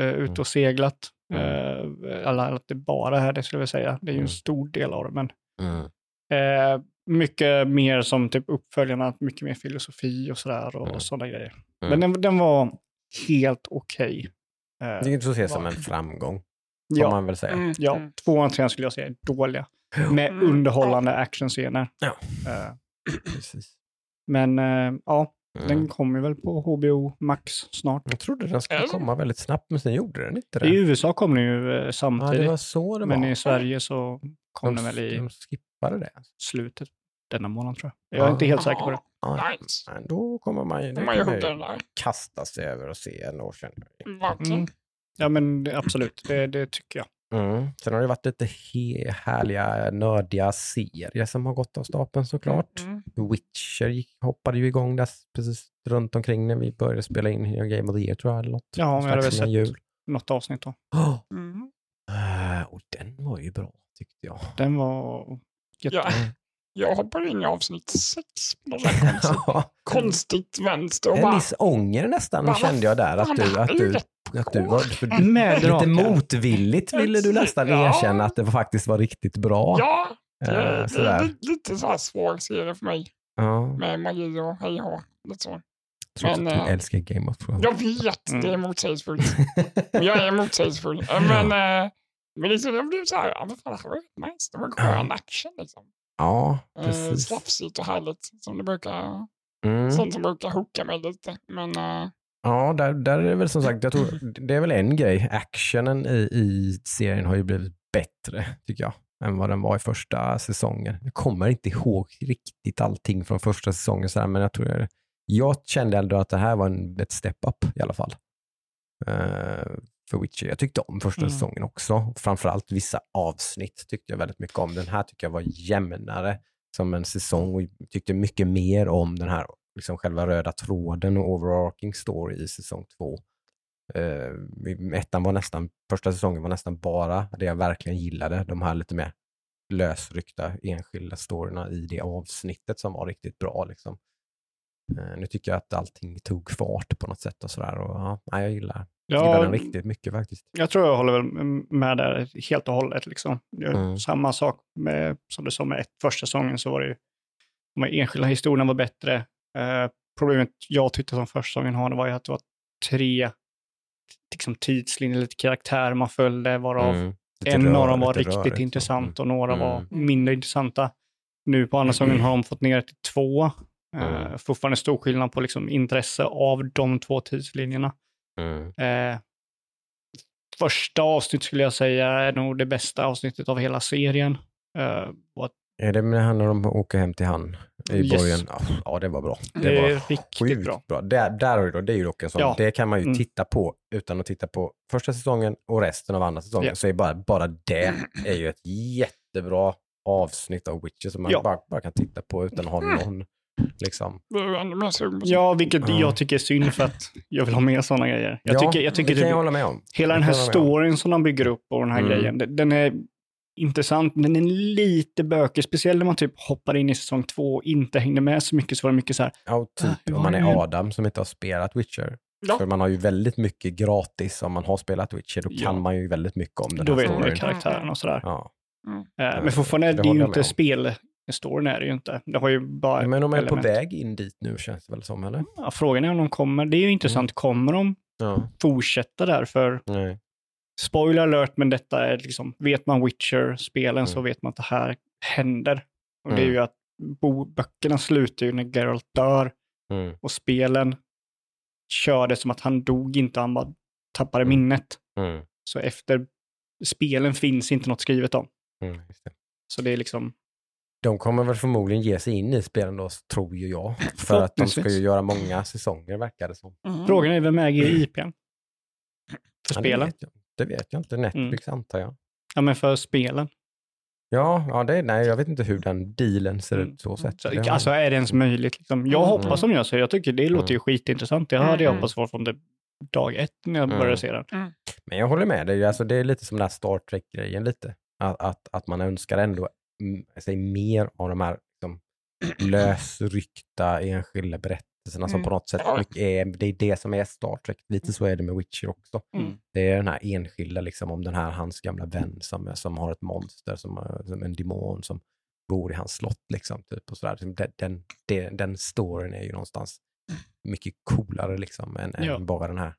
eh, ute och seglat. Eh, eller att det bara är det skulle jag säga. Det är ju en Mm. stor del av det. Men Mm. Eh, mycket mer som typ uppföljarna, mycket mer filosofi och sådär och Mm. sådana grejer. Mm. Men den, den var helt okej. Det Eh, är inte så att se som en framgång, får ja, man väl säga. Mm, ja, mm. tvåan och trean skulle jag säga är dåliga. Med Mm. underhållande actionscener. Ja. Eh, Precis. men eh, ja, Mm. den kommer väl på HBO Max snart. Jag trodde den skulle det? komma väldigt snabbt, men sen gjorde den inte det. I USA kom den ju eh, ja, samtidigt. det var så det var. Men i Sverige så kom de, den väl i de skippade det. slutet. slutet denna månad tror jag. Jag är inte helt säker på det. Ja, Nice. men då kommer man ju, det De har ju kasta sig över och se ändå, känner jag. Mm. Ja men det- absolut, det, det tycker jag. Mm. Sen har det varit lite he- härliga, nördiga serier som har gått av stapeln såklart. Mm. Witcher gick, hoppade ju igång där precis runt omkring när vi började spela in Game of the Year tror jag. Eller något. Ja, men jag hade väl sett jul. något avsnitt då. Oh, Mm. eh, och den var ju bra tyckte jag. Den var Ja. Jag hoppade in i avsnitt sex konstigt, konstigt vänster och en bara... viss ånger nästan Bara, kände jag där. Att du, att du, att du var för, Med lite motvilligt ville du nästan Ja. erkänna att det faktiskt var riktigt bra. Ja, det, Eh, det är lite så här svår serie för mig Ja. med magi och hej och lite så. Trots Men, att du eh, älskar Game of Thrones. Jag vet, Mm. det är motsägelsefullt. Och jag är motsägelsefull. Eh, Men, eh, men liksom, jag blev så här, ja men fan det var nice. Det var skön action liksom. ja, Eh, precis. slafsigt och härligt. Som det brukar, Mm. Sånt som brukar hooka mig lite. Men eh, Ja, där, där är det väl som sagt, jag tror, det är väl en grej. Actionen i, i serien har ju blivit bättre, tycker jag, än vad den var i första säsongen. Jag kommer inte ihåg riktigt allting från första säsongen, så här, men jag tror jag, jag kände ändå att det här var en, ett step up i alla fall. Eh, för Witcher. Jag tyckte om första Mm. säsongen också. Framförallt vissa avsnitt tyckte jag väldigt mycket om. Den här tycker jag var jämnare som en säsong och tyckte mycket mer om den här liksom själva röda tråden och overarching story i säsong två. Uh, ettan var nästan, första säsongen var nästan bara det jag verkligen gillade. De här lite mer lösryckta enskilda storyna i det avsnittet som var riktigt bra. Liksom. Eh, nu tycker jag att allting tog fart på något sätt och sådär. Och, ja, jag gillar, gillar den riktigt mycket faktiskt. jag tror jag håller väl med där helt och hållet. Liksom. Mm. Samma sak med, som du sa med ett, första säsongen så var det ju, de enskilda historierna var bättre. Eh, problemet jag tyckte som första säsongen hade var ju att det var tre liksom, tidslinjer, lite karaktärer man följde, varav Mm. En rör- av dem var riktigt så. intressant och några Mm. var mindre intressanta. Nu på andra säsongen har de fått ner det till två. Eh, Mm. fortfarande stor skillnad på liksom, intresse av de två tidslinjerna. Mm. Eh, första avsnitt skulle jag säga är nog det bästa avsnittet av hela serien. Eh, och Är det när han när de åker hem till han i Yes. borgen? Ja, Ja, det var bra. Det, Det var riktigt sjukt bra. bra. Där, där har du då, det är ju dock en sån, Ja. det kan man ju Mm. titta på utan att titta på första säsongen och resten av andra säsongen. Ja. Så är bara, bara det är ju ett jättebra avsnitt av Witcher som man Ja. bara, bara kan titta på utan att ha någon liksom. Ja, vilket Ja. jag tycker är synd för att jag vill ha mer sådana grejer. Jag ja, tycker, jag tycker det kan jag typ, hålla med om. hela den här storyn som de bygger upp och den här Mm. grejen, den, är intressant, men den är lite bökig. Speciellt när man typ hoppar in i säsong två och inte hängde med så mycket, så var det mycket så här, Ja, Ah, typ hur om man är? Adam som inte har spelat Witcher. Ja. För man har ju väldigt mycket gratis om man har spelat Witcher. Då Ja. kan man ju väldigt mycket om den då här vet man ju storyn. karaktären och sådär. Ja. Eh, Men fortfarande, det det är ju inte spel. Storyn är det ju inte. Det har ju bara Men de är på element. väg in dit nu känns det väl som, eller? Ja, frågan är om de kommer. Det är ju intressant. Kommer de Ja. fortsätta där? För Nej. spoiler alert, men detta är liksom, vet man Witcher-spelen så Mm. vet man att det här händer. Och det är Mm. ju att bo, böckerna slutar ju när Geralt dör Mm. och spelen kör det som att han dog inte, han bara tappade Mm. minnet. Mm. Så efter spelen finns inte något skrivet om. Mm. Så det är liksom, De kommer väl förmodligen ge sig in i spelen då, tror ju jag. För att de ska ju göra många säsonger, verkar det som. Mm. frågan är vem äger IPn? För Ja, spelen? Det vet, jag. det vet jag inte. Netflix antar jag. Ja, men för spelen. Ja, ja det, nej, jag vet inte hur den dealen ser Mm. ut så sett. Så, Det alltså är det ens möjligt? Liksom? Jag Mm. hoppas som jag säger, jag tycker det låter ju skitintressant. Det hade jag Mm. hoppats vara från det, dag ett när jag Mm. började se den. Men jag håller med dig, alltså, det är lite som den här Star Trek-grejen lite. Att, att, att man önskar ändå mm, sig mer av de här liksom, lösryckta enskilda berättelserna som Mm. på något sätt är, det är det som är Star Trek. Lite så är det med Witcher också. Mm. Det är den här enskilda, liksom, om den här hans gamla vän som, som har ett monster, som, som en demon som bor i hans slott. Liksom, typ, och sådär. Den, den, den, den storyn är ju någonstans mycket coolare liksom, än, Ja. än bara den här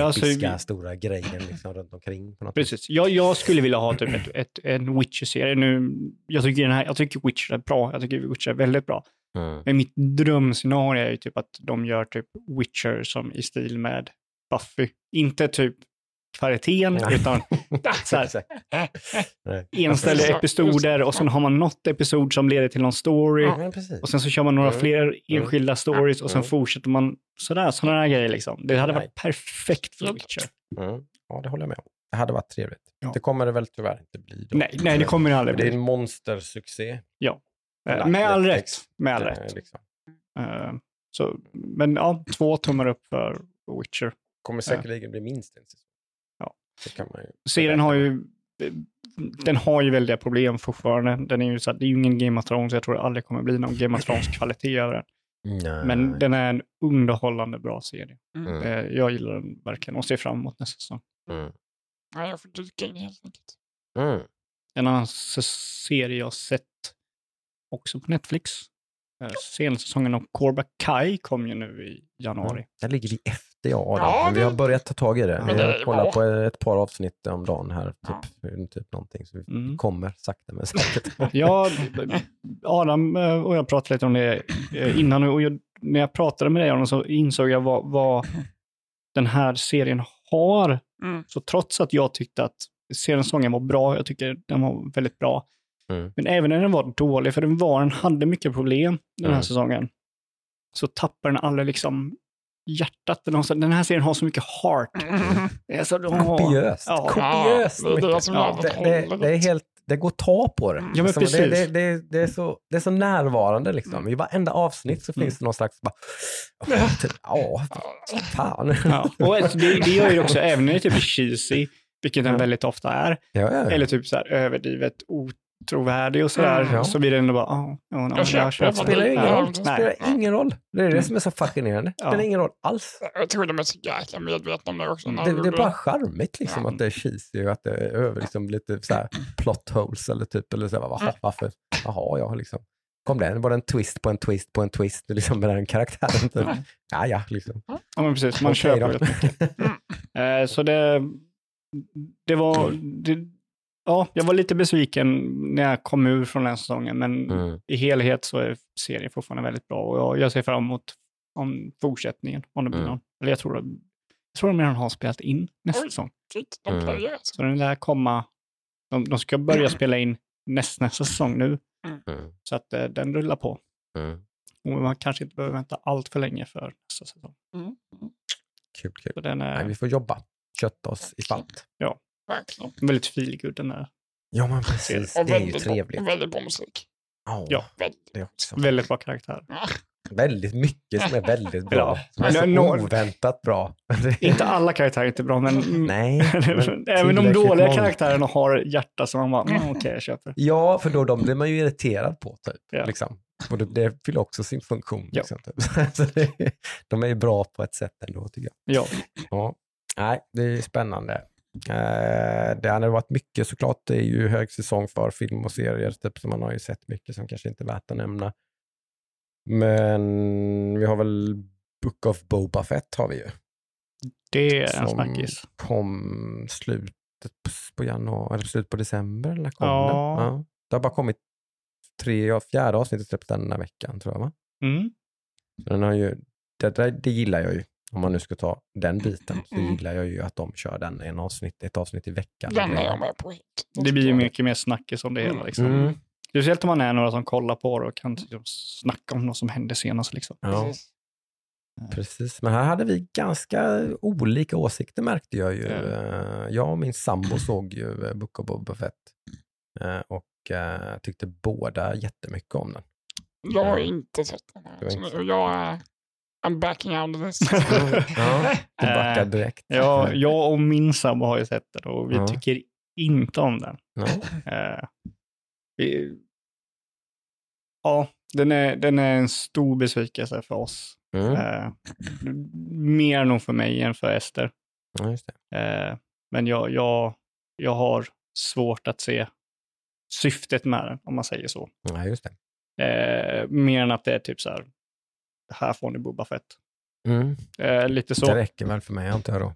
alltså, episka vi- stora grejen liksom, runt omkring. På något Precis. Jag, jag skulle vilja ha typ ett, ett, en Witcher-serie. Nu, jag, tycker den här, jag tycker Witcher är bra. Jag tycker Witcher är väldigt bra. Mm. Men mitt drömscenario är ju typ att de gör typ Witcher som i stil med Buffy. Inte typ kvaliteten, Nej. utan så här, enställda det. episoder och sen har man något episod som leder till någon story. Ja. Och sen så kör man några Mm. fler enskilda stories och sen Mm. fortsätter man sådär, sådana här grejer liksom. Det hade Nej. varit perfekt för Ja. Witcher. Mm. Ja, det håller jag med om. Det hade varit trevligt. Ja. Det kommer det väl tyvärr inte bli. Då. Nej, nej, det kommer det aldrig Det är bli. en monstersuccé. Eh, Med all rätt. Med all Eh, rätt. Liksom. Eh, Så, men ja, två tummar upp för Witcher. Kommer säkerligen bli minst en säsong. Ja. Det kan man ju. Serien har ju, den har ju väldiga problem fortfarande. Den är ju så att det är ju ingen Game of Thrones, jag tror det aldrig kommer bli någon Game of Thrones-kvalitet över den. Nej. Men den är en underhållande bra serie. Mm. Eh, Jag gillar den verkligen och ser fram emot nästa säsong. Mm. Ja, jag får dyka in helt enkelt. Mm. En annan serie jag sett också på Netflix. Eh, Senaste säsongen av Cobra Kai kom ju nu i januari. Där ligger vi efter och Adam. Ja, men vi har börjat ta tag i det. Ja, vi har kollat på ett par avsnitt om dagen här. Typ, Ja. typ någonting. Så vi Mm. kommer sakta men säkert. Ja, Adam eh, och jag pratade lite om det eh, innan och jag, när jag pratade med dig Adam så insåg jag vad, vad den här serien har. Mm. Så trots att jag tyckte att serien sången var bra, jag tycker den var väldigt bra, Mm. men även när den var dålig, för den var, den hade mycket problem den här Mm. säsongen, så tappar den aldrig liksom hjärtat. Den, har, så- den här serien har så mycket heart. Mm. Det är så, de har- Kopiöst. Ja. Kopiöst Ja, det Ja, det, det, är helt, det går att ta på det. Ja, men Alltså, precis. Det, det, det, det, är så, det är så närvarande liksom. Mm. I varenda avsnitt så Mm. finns det någon slags bara, typ, ja, fan. Ja. Och alltså, det, det gör ju också, även när det typ är cheesy, vilket den Ja. väldigt ofta är, Ja, ja, ja. eller typ så här överdrivet otrovärdig och sådär, Mm. Ja. så blir det ändå bara, ja, ja, ja, Jag köper köper spelar ingen roll. det spelar ingen roll. Det är det som är så fascinerande. Det spelar Ja. ingen roll alls. Jag tror de är så jäkla medvetna om det också. Det, de det är bara charmigt liksom Ja. att det är cheesy och att det är över liksom lite så här plot holes eller typ, eller så här, Mm. jaha, varför, jaha, ja, liksom. Kom det, var det en twist på en twist på en twist liksom med den karaktären typ. Ja. Ja, liksom. Ja, men precis, man Okej köper då. väldigt mycket. Eh, så det, det var, det, ja, jag var lite besviken när jag kom ur från den säsongen, men Mm. i helhet så är serien fortfarande väldigt bra och jag, jag ser fram emot om fortsättningen, om det blir Mm. någon. Eller jag tror, jag tror de redan har spelat in nästa Oj. säsong. Mm. Så den lär komma, de, de ska börja spela in nästnästa säsong nu. Mm. Så att eh, den rullar på. Mm. Och man kanske inte behöver vänta allt för länge för nästa säsong. Mm. Kul, kul. Så den är Nej, vi får jobba. Kötta oss i spalt. Verkligen. väldigt feelgood den är. Ja, men precis. Och Det är ju väldigt, bra, trevligt. och väldigt bra musik. Ja, Ja. Väldigt. också. Väldigt bra karaktär. Ja. Väldigt mycket som är väldigt bra. Som är så oväntat bra. Inte alla karaktärer är inte bra, men Nej. men även de dåliga många. karaktärerna har hjärta som man bara, mm, okej, jag köper. Ja, för då de blir man ju irriterad på. Typ, Ja. liksom. Och det, det fyller också sin funktion. Ja. Liksom, typ. så det, de är ju bra på ett sätt ändå, tycker jag. Ja, Ja. Nej, det är spännande. Eh, det hade varit mycket såklart. Det är ju högsäsong för film och serier, typ, så man har ju sett mycket som kanske inte är värt att nämna. Men vi har väl Book of Boba Fett har vi ju. det är en Som snackis. kom slutet på, januari, eller slutet på december. Eller kom Ja. den? Ja. Det har bara kommit tre, fjärde avsnittet släppts den här veckan tror jag. Va? Mm. Den har ju, det, det, det gillar jag ju. Om man nu ska ta den biten så Mm. gillar jag ju att de kör den en avsnitt, ett avsnitt i veckan. Den är jag med på. Det blir ju mycket mer snackis om det hela. Liksom. Mm. Speciellt om man är några som kollar på det och kan liksom snacka om något som hände senast. Liksom. Ja, Precis. precis. Men här hade vi ganska olika åsikter märkte jag ju. Ja. Eh, Jag och min sambo såg ju eh, Book of Boba Fett eh, och eh, tyckte båda jättemycket om den. Jag har inte sett den Det här. jag är I'm backing out of this. Ja, du backar Eh, direkt. Ja, jag och min sambo har ju sett den och vi Ja. tycker inte om den. Nej. Eh, vi, ja, den är, den är en stor besvikelse för oss. Mm. Eh, mer nog för mig än för Ester. Ja, just det. Eh, men jag, jag, jag har svårt att se syftet med den, om man säger så. Ja, just det. Mer än att det är typ så här, här får ni Boba Fett. Mm. Eh, lite så. Det räcker väl för mig antar jag då.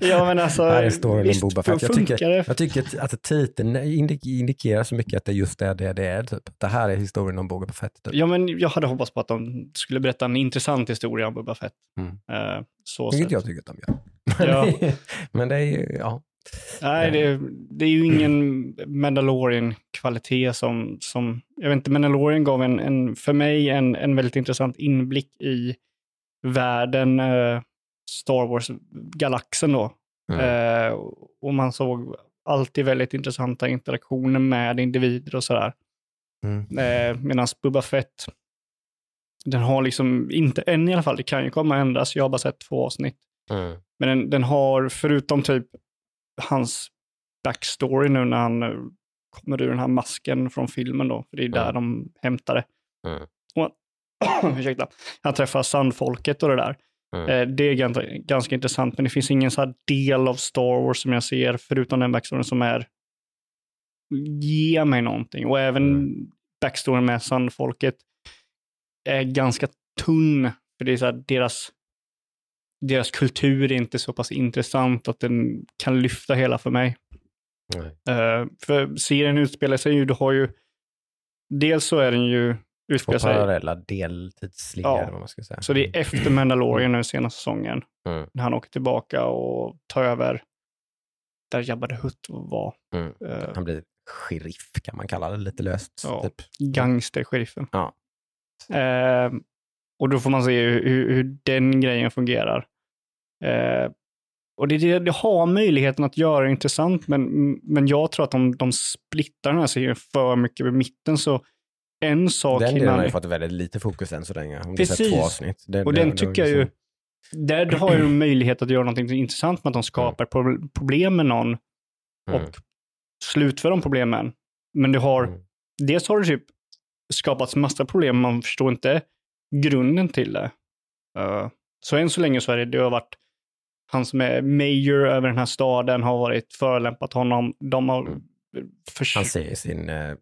ja, men alltså, Här är storyn om visst Boba Fett. Jag tycker- det. Jag tycker att, titeln indik- indikerar så mycket att det just är det det är. Typ. Det här är historien om Boba Fett. Typ. Ja, men jag hade hoppats på att de skulle berätta en intressant historia om Boba Fett. Mm. Eh, så Vilket jag tycker att de gör. Ja. men det är ju, ja. Nej, det, det är ju ingen Mandalorian-kvalitet som, som... Jag vet inte, Mandalorian gav en, en, för mig en, en väldigt intressant inblick i världen, eh, Star Wars-galaxen då. Mm. Eh, och man såg alltid väldigt intressanta interaktioner med individer och sådär. Mm. Eh, Medan Boba Fett, den har liksom inte, än i alla fall, det kan ju komma att ändras. Jag har bara sett två avsnitt. Mm. Men den, den har, förutom typ hans backstory nu när han eh, kommer ur den här masken från filmen då, för det är där Mm. de hämtar det. Mm. Och, ursäkta, han träffar sandfolket och det där. Mm. Det är ganska, ganska intressant, men det finns ingen så del av Star Wars som jag ser, förutom den backstoryn som är ge mig någonting. Och även Mm. backstoryn med sandfolket är ganska tunn, för det är så här, deras deras kultur är inte så pass intressant att den kan lyfta hela för mig. Eh, för serien utspelar sig ju, du har ju, dels så är den ju, Två utspelar sig, parallella deltidslinjer, Ja. vad man ska säga. så det är efter Mandalorian nu senaste säsongen, Mm. när han åker tillbaka och tar över där Jabba the Hutt var, Mm. eh, Han blir sheriff kan man kalla det lite löst. Ja. Typ. gangstersheriffen. Ja. Eh, och då får man se hur, hur, hur den grejen fungerar. Eh, och det, det, har möjligheten att göra det intressant, men, men jag tror att de, de splittar den här serien för mycket vid mitten. Så en sak Den delen har ju fått väldigt lite fokus än så länge. Om Precis. två avsnitt. Det, Och det- den tycker jag ju, liksom- där har ju möjlighet att göra någonting intressant med att de skapar pro- problem med någon Mm. och slutför de problemen. Men du har, Mm. dels har det typ skapats massa problem, man förstår inte grunden till det. Eh, så än så länge så är det, det har varit han som är mayor över den här staden har varit förolämpat honom. De har Mm. förs- Han ser sin eh,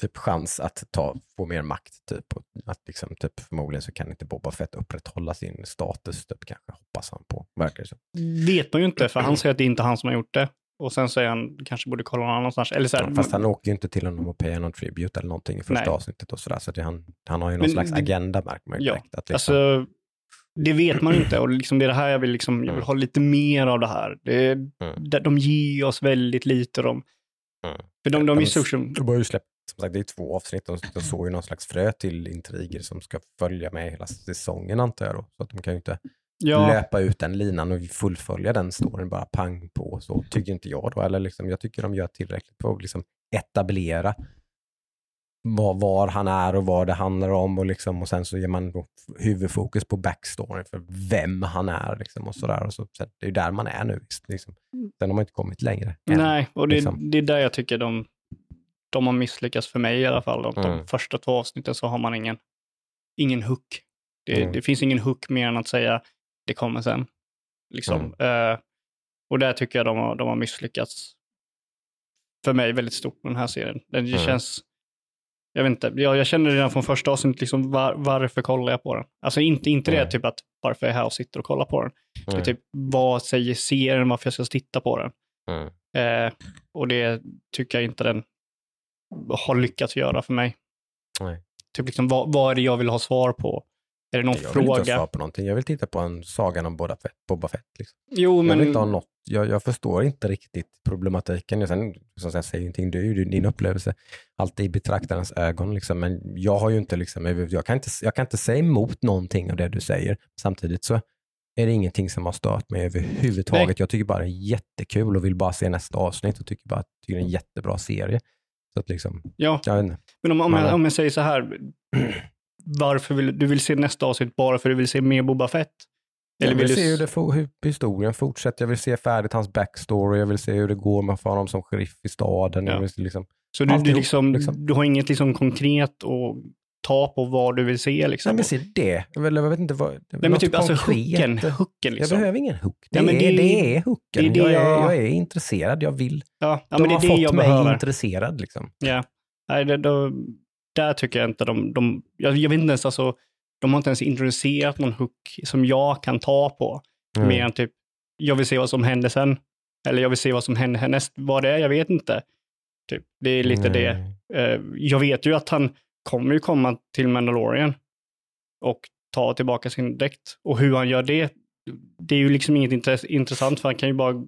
typ chans att ta, få mer makt. Typ, och att liksom, typ, förmodligen så kan inte Boba Fett upprätthålla sin status, typ, kanske hoppas han på. Verkar det som. vet man ju inte, för han säger att det är inte han som har gjort det. Och sen säger han kanske borde kolla någon annanstans. Eller så här, Ja, Fast han åker ju inte till honom och paya någon tribute eller någonting i första Nej. avsnittet och sådär. Så det, han, han har ju någon Men slags agenda märker man ju Ja, direkt. Att liksom, Alltså, det vet man inte och liksom det är det här jag vill, liksom, jag vill Mm. ha lite mer av det här. Det Mm. de- De ger oss väldigt lite. De, Mm. För de, de så som, De har ju släppt, som sagt, det är två avsnitt. De, de såg ju någon slags frö till intriger som ska följa med hela säsongen antar jag då. Så att de kan ju inte ja, löpa ut den linan och fullfölja den storyn bara pang på. Så tycker inte jag då. Eller liksom, jag tycker de gör tillräckligt för att liksom etablera var, var han är och vad det handlar om och, liksom, och sen så ger man då huvudfokus på backstoryn för vem han är liksom, och sådär. Och så, så det är ju där man är nu. Liksom. Sen har man inte kommit längre. än, nej, och det, liksom. det är där jag tycker de, de har misslyckats för mig i alla fall. De, Mm. de första två avsnitten så har man ingen, ingen hook. Det, Mm. det finns ingen hook mer än att säga det kommer sen. Liksom. Mm. Eh, och där tycker jag de har, de har misslyckats för mig väldigt stort med den här serien. Den Mm. känns, jag vet inte, jag, jag känner redan från första avsnittet liksom var, varför kollar jag på den? Alltså inte, inte det typ att varför är jag här och sitter och kollar på den. Det är typ vad säger serien varför jag ska titta på den? Mm. Eh, och det tycker jag inte den har lyckats göra för mig. Nej. Typ liksom, vad, vad är det jag vill ha svar på? Är det någon Jag vill inte ha fråga? svar på någonting. Jag vill titta på en sagan om Boba Fett. Boba Fett liksom. Jo, Jag men vill inte ha något. Jag, jag förstår inte riktigt problematiken. Jag, sen, som sagt, säger ingenting. Det är ju din upplevelse. Allt i betraktarens ögon. Liksom. Men jag har ju inte, liksom, jag, kan inte, jag kan inte säga emot någonting av det du säger. Samtidigt så är det ingenting som har stört mig överhuvudtaget. Nej. Jag tycker bara det är jättekul och vill bara se nästa avsnitt och tycker bara att det är en jättebra serie. Så att liksom, ja, jag inte. men om, om, jag, om jag säger så här, varför vill du vill se nästa avsnitt bara för att du vill se mer Boba Fett? Eller jag vill vill se hur, det, for- hur historien fortsätter. Jag vill se färdigt hans backstory. Jag vill se hur det går med honom som sheriff i staden. Ja. Jag liksom, Så du, du, liksom, liksom. du har inget liksom konkret att ta på vad du vill se liksom? Nej, men se det. Jag, vill, jag vet inte vad... Nej, men typ alltså hooken, hooken Jag liksom. behöver ingen hook. Det, men är, det- det är hooken. det är det jag, är, jag- jag är intresserad. Jag vill. Ja, ja De men det är har det fått jag mig behöver. intresserad. Liksom. Ja. Nej, det, då, där tycker jag inte de, de jag, jag vet inte ens alltså, de har inte ens introducerat någon hook som jag kan ta på. Mm. Mer än typ, jag vill se vad som händer sen. Eller jag vill se vad som händer härnäst. Vad det är, jag vet inte. Typ, det är lite det. Nej. Eh, jag vet ju att han kommer ju komma till Mandalorian och ta tillbaka sin dräkt. Och hur han gör det, det är ju liksom inget intress- intressant för han kan ju bara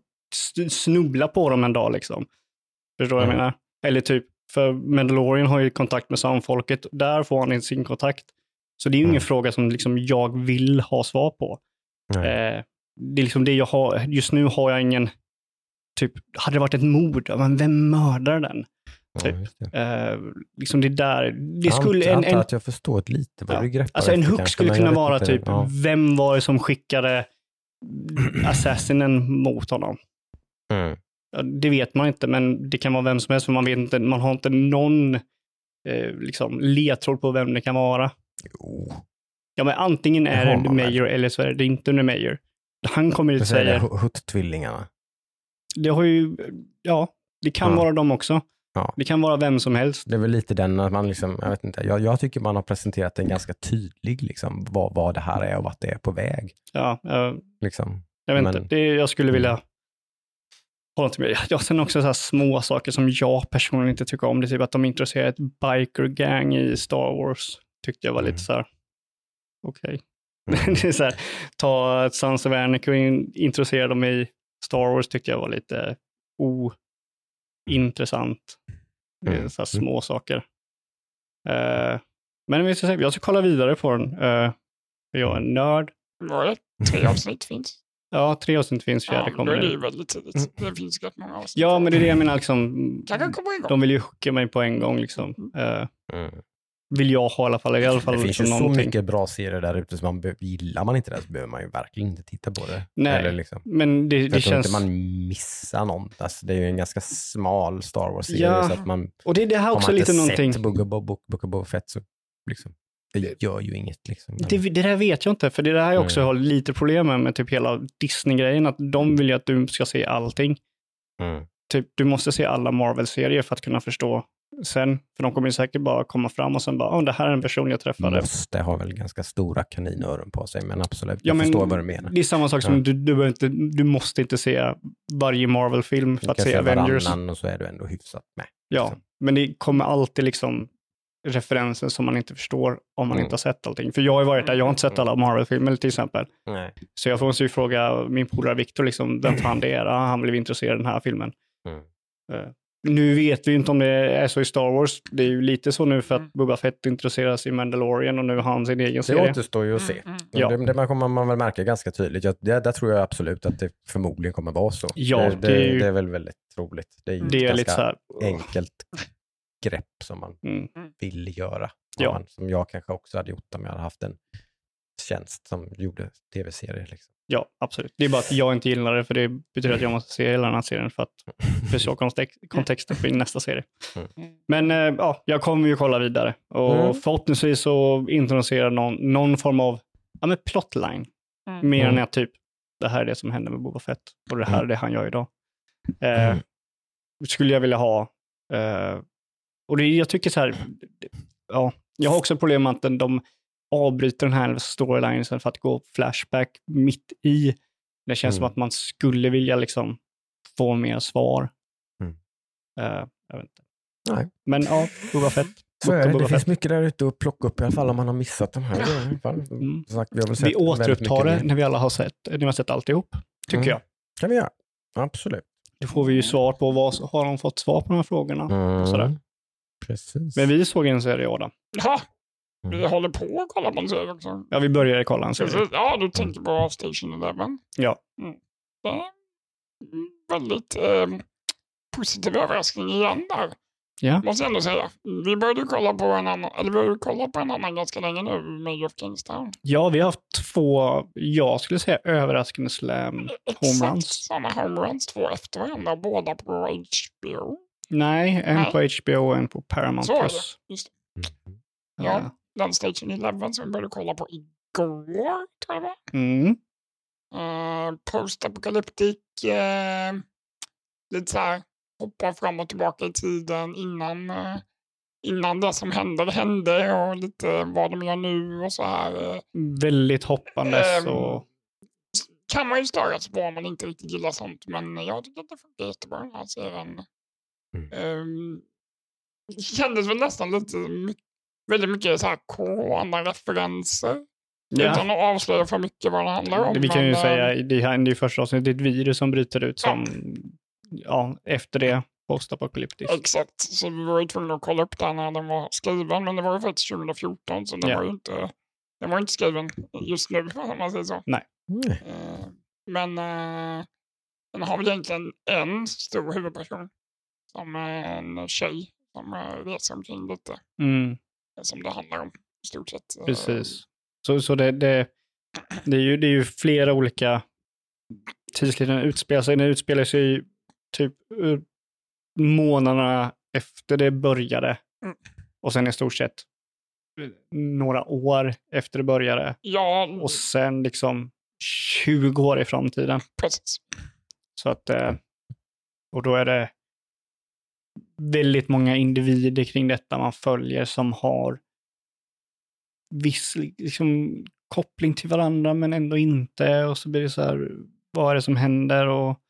snubbla på dem en dag liksom. Förstår du vad jag Mm. menar? Eller typ, för Mandalorian har ju kontakt med samfolket, där får han sin kontakt. Så det är ju ingen Mm. fråga som liksom jag vill ha svar på. Eh, det är liksom det jag har, just nu har jag ingen, typ, hade det varit ett mord, ja, men vem mördar den? Ja, typ. just det. Eh, liksom det där, det Jag skulle, antar- en, en, att jag förstår lite vad Ja. du greppar alltså en hook skulle kunna jag vara inte. typ, Ja. vem var det som skickade assassinen mot honom? Mm. Det vet man inte, men det kan vara vem som helst, för man vet inte, man har inte någon eh, liksom, ledtråd på vem det kan vara. Jo. Ja, men antingen Det är det väl. Mayor eller så är det inte under Mayor. Han kommer Jag och säger det, säger, Hu- Hutt-tvillingarna. det har ju, ja, det kan Ja. vara dem också. Ja. Det kan vara vem som helst. Det är väl lite den att man liksom, jag vet inte, jag, jag tycker man har presenterat en ganska tydlig liksom vad, vad det här är och vart det är på väg. Ja, eh, Liksom. jag vet Men- inte, det, jag skulle vilja hålla till med. Ja, sen också så här små saker som jag personligen inte tycker om. Det är typ att de introducerar ett biker gang i Star Wars. Tyckte jag var Mm. lite så här, okej. Mm. det är så här, ta ett Sons of Anarchy och in, introducera dem i Star Wars tyckte jag var lite ointressant. Det är Mm. så här små saker. Eh, men vi ska se, jag ska kolla vidare på den. Uh, jag är en nörd. Tre avsnitt finns? Ja, tre avsnitt finns, fjärde Ja, då kommer är det ju väldigt tidigt. Mm. Det finns rätt många avsnitt. Ja, men det är det jag menar, liksom, Kanske kommer igång. de vill ju hooka mig på en gång. Liksom. Mm. vill jag ha i alla fall. I alla fall Det finns ju liksom så någonting. mycket bra serier där ute som man gillar man inte det så behöver man ju verkligen inte titta på det. Nej, Eller liksom. Men det, Jag det känns... inte man missar något. Alltså, det är ju en ganska smal Star Wars-serie. Ja, så att man, Och det är det här har också man inte lite någonting. sett Book of, Book, Book of Boba Fett så liksom, det gör ju inget. Liksom. Det, det där vet jag inte, för det är det här jag också Mm. har lite problem med, med typ hela Disney-grejen, att de vill ju att du ska se allting. Mm. Typ, du måste se alla Marvel-serier för att kunna förstå sen. För de kommer ju säkert bara komma fram och sen bara, oh, det här är en person jag träffade. Måste ha väl ganska stora kaninöron på sig, men absolut, Ja, jag men förstår vad du menar. Det är samma sak som Ja. du, du, inte, du måste inte se varje Marvel-film för Du att kan se se Avengers. varannan och så är du ändå hyfsat med. Ja, liksom. men det kommer alltid liksom referenser som man inte förstår om man Mm. inte har sett allting. För jag har ju varit där, jag har inte sett alla Marvel-filmer till exempel. Nej. Så jag måste ju fråga min polare Viktor, liksom, vem fan det är. Ah, han blev intresserad av den här filmen. Mm. Eh, nu vet vi inte om det är så i Star Wars. Det är ju lite så nu för att Mm. Boba Fett introduceras i Mandalorian och nu har han sin egen Det serie. återstår ju att se. Mm, mm. Ja. Det, det man kommer man väl märka ganska tydligt. Jag, det, där tror jag absolut att det förmodligen kommer vara så. Ja, det, det det, är ju- det är väl väldigt troligt. Det är ju Det är lite så här... enkelt grepp som man Mm. vill göra. Ja. Man, som jag kanske också hade gjort om jag hade haft en tjänst som gjorde tv-serier. Liksom. Ja, absolut. Det är bara att jag inte gillar det, för det betyder att jag måste se hela den här serien för att förstå kontext, kontexten för nästa serie. Mm. Men eh, ja, jag kommer ju kolla vidare och Mm. förhoppningsvis så introducerar någon, någon form av ja, men plotline. Mm. Mer Mm. än att typ, det här är det som händer med Boba Fett och det här Mm. är det han gör idag. Eh, Mm. Skulle jag vilja ha. Eh, och det, jag tycker så här, ja, jag har också problem med att den- de avbryter den här storylinen för att gå flashback mitt i. Det känns som Mm. att man skulle vilja liksom få mer svar. Mm. Eh, jag vet inte. Nej. Men ja, Boba Fett. Så är det. Det finns mycket där ute att plocka upp i alla fall om man har missat de här. Mm. Som sagt, vi har Vi återupptar det när vi alla har sett, när vi har sett alltihop, tycker Mm. jag. kan vi göra. Absolut. Då får vi ju svar på vad, har de fått svar på de här frågorna? Mm. sådär. Precis. Men vi såg en serie, Adam. Ja, vi Mm. håller på att kolla på en serie också. Ja, vi började kolla en serie. Precis. Ja, du tänker på Station Eleven. Ja. Det är en väldigt eh, positiv överraskning igen där. Ja. Måste jag ändå säga. Vi började kolla på en annan, eller vi har ju kollat på en annan ganska länge nu, Major of Kingstown. Ja, vi har haft två, jag skulle säga överraskande slam home Exakt runs. samma homeruns, två efter varandra, båda på HBO. Nej, en Nej. på HBO och en på Paramount Så det. Plus. Just Mm. Ja. Eh, Den Station Eleven som vi började kolla på igår, tror jag det var. Mm. Uh, Post-apocalyptic, eh, lite så här, hoppa fram och tillbaka i tiden innan, eh, innan det som hände hände och lite vad de gör nu och så här. eh. Väldigt hoppandes Ehm, och kan man ju störas på om man inte riktigt gillar sånt, men jag tycker att det funkar jättebra den här serien. Mm. Ehm, det kändes väl nästan lite, väldigt mycket så här corona-referenser. ja. Utan att avslöja för mycket vad det handlar om. Vi kan ju men, eh, säga, det här det är första avsnittet, det är ett virus som bryter ut som, ja, efter det, postapokalyptiskt. Exakt, så vi var ju tvungna att kolla upp den när den var skriven, men det var ju faktiskt 2014, så den Ja. var ju inte, den var inte skriven just nu, om man säger så. Mm. Eh, Men eh, den har väl egentligen en stor huvudperson, som är en tjej som eh, reser omkring lite, Mm, eh, som det handlar om i stort sett. Eh, precis. Så, så det, det, det, är ju, det är ju flera olika tidslinjer utspelar sig. Den utspelar sig typ eh, månaderna efter det började. Mm. Och sen i stort sett eh, några år efter det började. Ja, Och sen liksom 20 år i framtiden. precis. Så att, eh, och då är det väldigt många individer kring detta man följer som har viss liksom, koppling till varandra men ändå inte. Och så blir det så här, vad är det som händer? Och,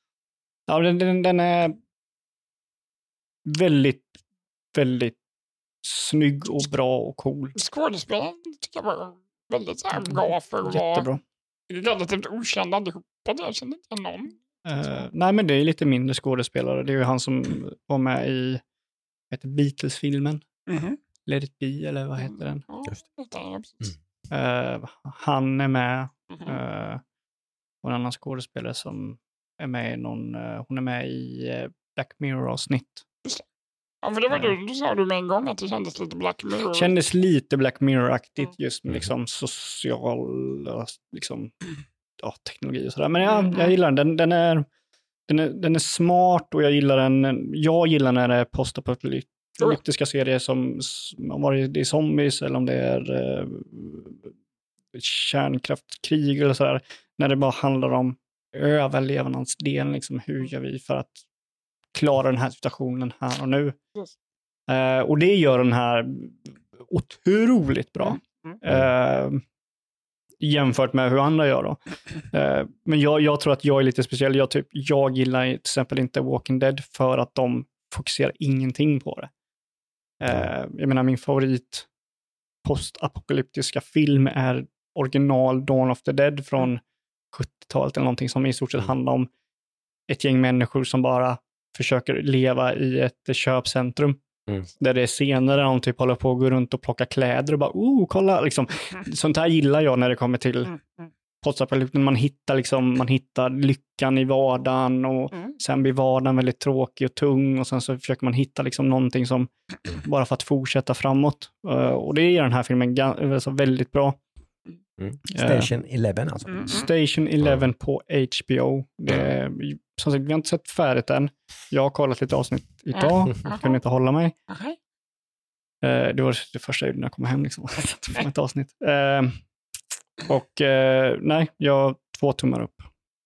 ja, den, den, den är väldigt, väldigt snygg och bra och cool. Skådespelaren tycker jag var väldigt så här bra för att vara relativt okända allihopa. Jag kände inte någon. Eh, nej, men det är lite mindre skådespelare. Det är ju han som var med i Beatles-filmen. Let it be, eller vad heter den? Precis. Eh, han är med. Eh, och en annan skådespelare som är med i någon, hon är med i Black Mirror-avsnitt. Ja, för det var du, du sa du med en gång att det kändes lite Black Mirror. Kändes lite Black Mirror-aktigt Mm. just med Mm. liksom social liksom, ja, teknologi och sådär. Men ja, Mm. jag gillar den. Den, den, är, den, är, den är smart och jag gillar den. Jag gillar när det är postapokalyptiska serier som, om det är zombies eller om det är eh, kärnkraftkrig eller sådär. När det bara handlar om överlevnadsdelen, liksom, hur gör vi för att klara den här situationen här och nu. Yes. Eh, och det gör den här otroligt bra. Mm. Eh, jämfört med hur andra gör då. Eh, men jag, jag tror att jag är lite speciell. Jag, typ, jag gillar till exempel inte Walking Dead för att de fokuserar ingenting på det. Eh, jag menar min favorit postapokalyptiska film är original Dawn of the Dead från 70-talet eller någonting som i stort sett Mm. handlar om ett gäng människor som bara försöker leva i ett köpcentrum. Mm. Där det är scener där de typ håller på att gå runt och plocka kläder och bara, oh, kolla, liksom. Sånt här gillar jag när det kommer till Mm, mm, postapokalypsen. Man hittar, liksom, man hittar lyckan i vardagen och mm. sen blir vardagen väldigt tråkig och tung och sen så försöker man hitta liksom någonting som bara för att fortsätta framåt. Eh, och det är den här filmen alltså väldigt bra. Mm. Station 11 alltså. Mm. Station 11 på HBO. Det är, som sagt, vi har inte sett färdigt än. Jag har kollat lite avsnitt idag, Mm. kunde inte hålla mig. Okej. Eh, det var det första jag gjorde när jag kom hem. Liksom. Ett avsnitt. Eh, och eh, nej, jag har två tummar upp.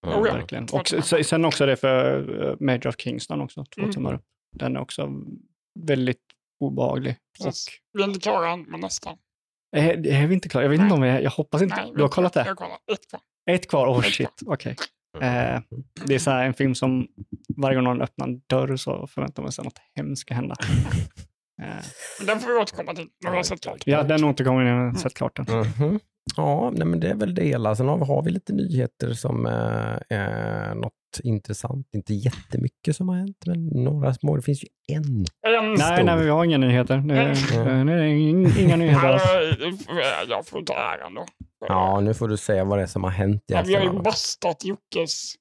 Mm. Oh ja. Verkligen. Och sen också det för uh, Major of Kingston också, två Mm. tummar upp. Den är också väldigt obehaglig. Precis. Vi är inte klara än, men nästan. Är, är vi inte klara? Jag vet inte om vi är, jag hoppas inte. Nej, du har kollat Jag det? har kollat. Ett kvar. Ett kvar? Oh shit, okej. Mm. Eh, det är så här en film som varje gång någon öppnar en dörr så förväntar man sig att något hemskt ska hända. Eh, den får vi återkomma till när vi har sett klart. ja, den återkommer när jag har sett klart den. Mhm. Ja, nej, men det är väl det hela. Sen har vi, har vi lite nyheter som eh, är något intressant. Inte jättemycket som har hänt, men några små. Det finns ju en. En Nej, stor. nej, vi har inga nyheter. Det, Mm. är ing- inga nyheter alls. Jag får ta äran då. Ja, nu får du säga vad det är som har hänt i Ja, vi har ju bastat Jockes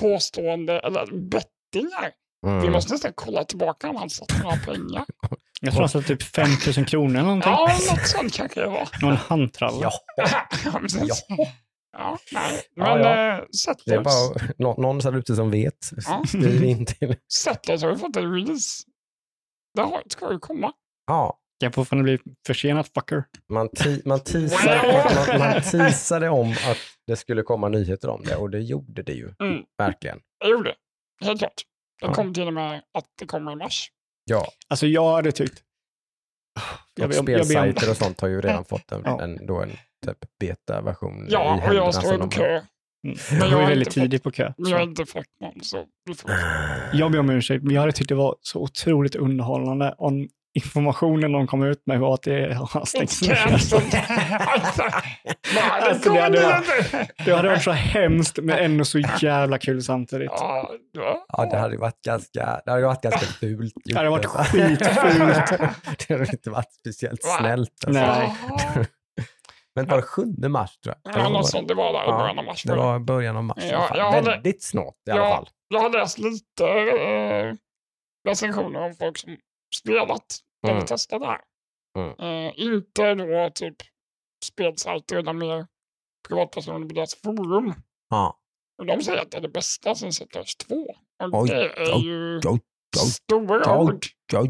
påstående, eller bettingar. Mm. Vi måste nästan kolla tillbaka om han satt några pengar. Jag tror han satte typ 5 000 kronor eller någonting. Ja, något sånt kanske det var. Och en handtralla. Ja, Ja, precis. Ja, nej. Ja, Men ja. eh, det är bara nå- någon där ute som vet. Ja. Skriv in till. Settlers har ju fått en release. Det har, ska ju komma. Ja, får fan bli försenat fucker. man, ti- man, teasade, man, man teasade om att det skulle komma nyheter om det och det gjorde det ju. Mm. Verkligen. Jag gjorde det. Helt klart. Det Ja. kom till och med att det kommer i mars. Ja, Alltså jag hade tyckt... och ber om- ber om- spelsajter och sånt har ju redan fått en, Ja. en, då en typ beta-version i Ja, och händerna jag står i kö. Mm. Men Jag jag var ju väldigt inte tidigt på kö. Men jag har inte fått någon, så får Jag ber om ursäkt, men jag hade tyckt det var så otroligt underhållande om informationen de kom ut med var att det har stängts ner. Alltså, Alltså, det hade varit- Det hade varit så hemskt men ändå så jävla kul samtidigt. Ja, det hade ju varit ganska, det hade varit ganska fult. Det hade varit skitfult. det hade inte varit speciellt snällt. Alltså. Nej. Men var det 7 mars tror jag? Ja, något var sånt. Det var där i Ja, början av mars. det? var början av mars. Ja, jag hade- Väldigt snart i alla Ja. fall. Jag har läst lite eh, recensioner om folk som spelat eller Mm. testat det här. Mm. Eh, inte då typ spelsajter utan mer privatpersoner på deras forum. Ja. Och de säger att det är det bästa sen Settlers 2. Och Oj, det är ju oj, oj, stora ord.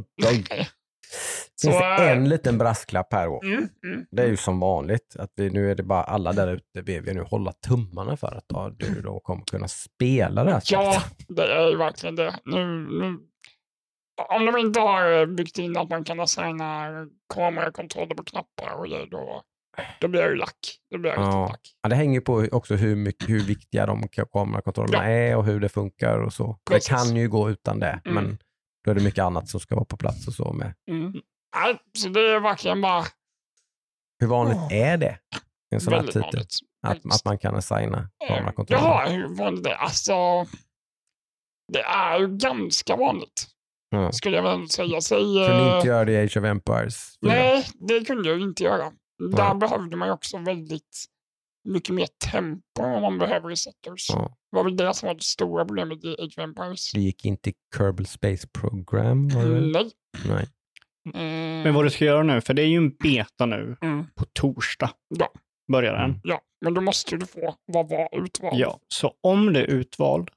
Så, Finns det eh, en liten brasklapp här då? Mm, mm. Det är ju som vanligt att vi, nu är det bara alla där ute vill vi nu hålla tummarna för att ja, du då kommer kunna spela det här Ja, spelet. det är ju verkligen det. Nu, nu, om de inte har eh, byggt in att man kan assigna kamerakontroller på knappar och grejer, då, då blir jag ju lack. Då blir jag Ja. lack. Ja, det hänger på också hur, mycket, hur viktiga de ka- kamerakontrollerna är och hur det funkar och så. Precis. Det kan ju gå utan det, Mm. men då är det mycket annat som ska vara på plats och så med. Mm. Nej, så det är verkligen bara Hur vanligt Åh. är det i en sån här titel? vanligt. Att, att man kan assigna Eh, kamerakontroller? Jaha, hur vanligt det är? Alltså, det är ju ganska vanligt, Ja. skulle jag väl säga. Säg, Kunde eh, inte göra det i Age of Empires 4? Nej, det kunde jag inte göra. Där Nej. behövde man ju också väldigt mycket mer tempo än man behöver i Setters. Ja. Det var väl det som var det stora problemet i Age of Empires. Det gick inte i Kerbal Space Program? Nej. Nej. Mm, Men vad du ska göra nu, för det är ju en beta nu mm, på torsdag. Ja. Börjar den. Mm. ja, men då måste du få vad var utvald. Ja, så om det är utvald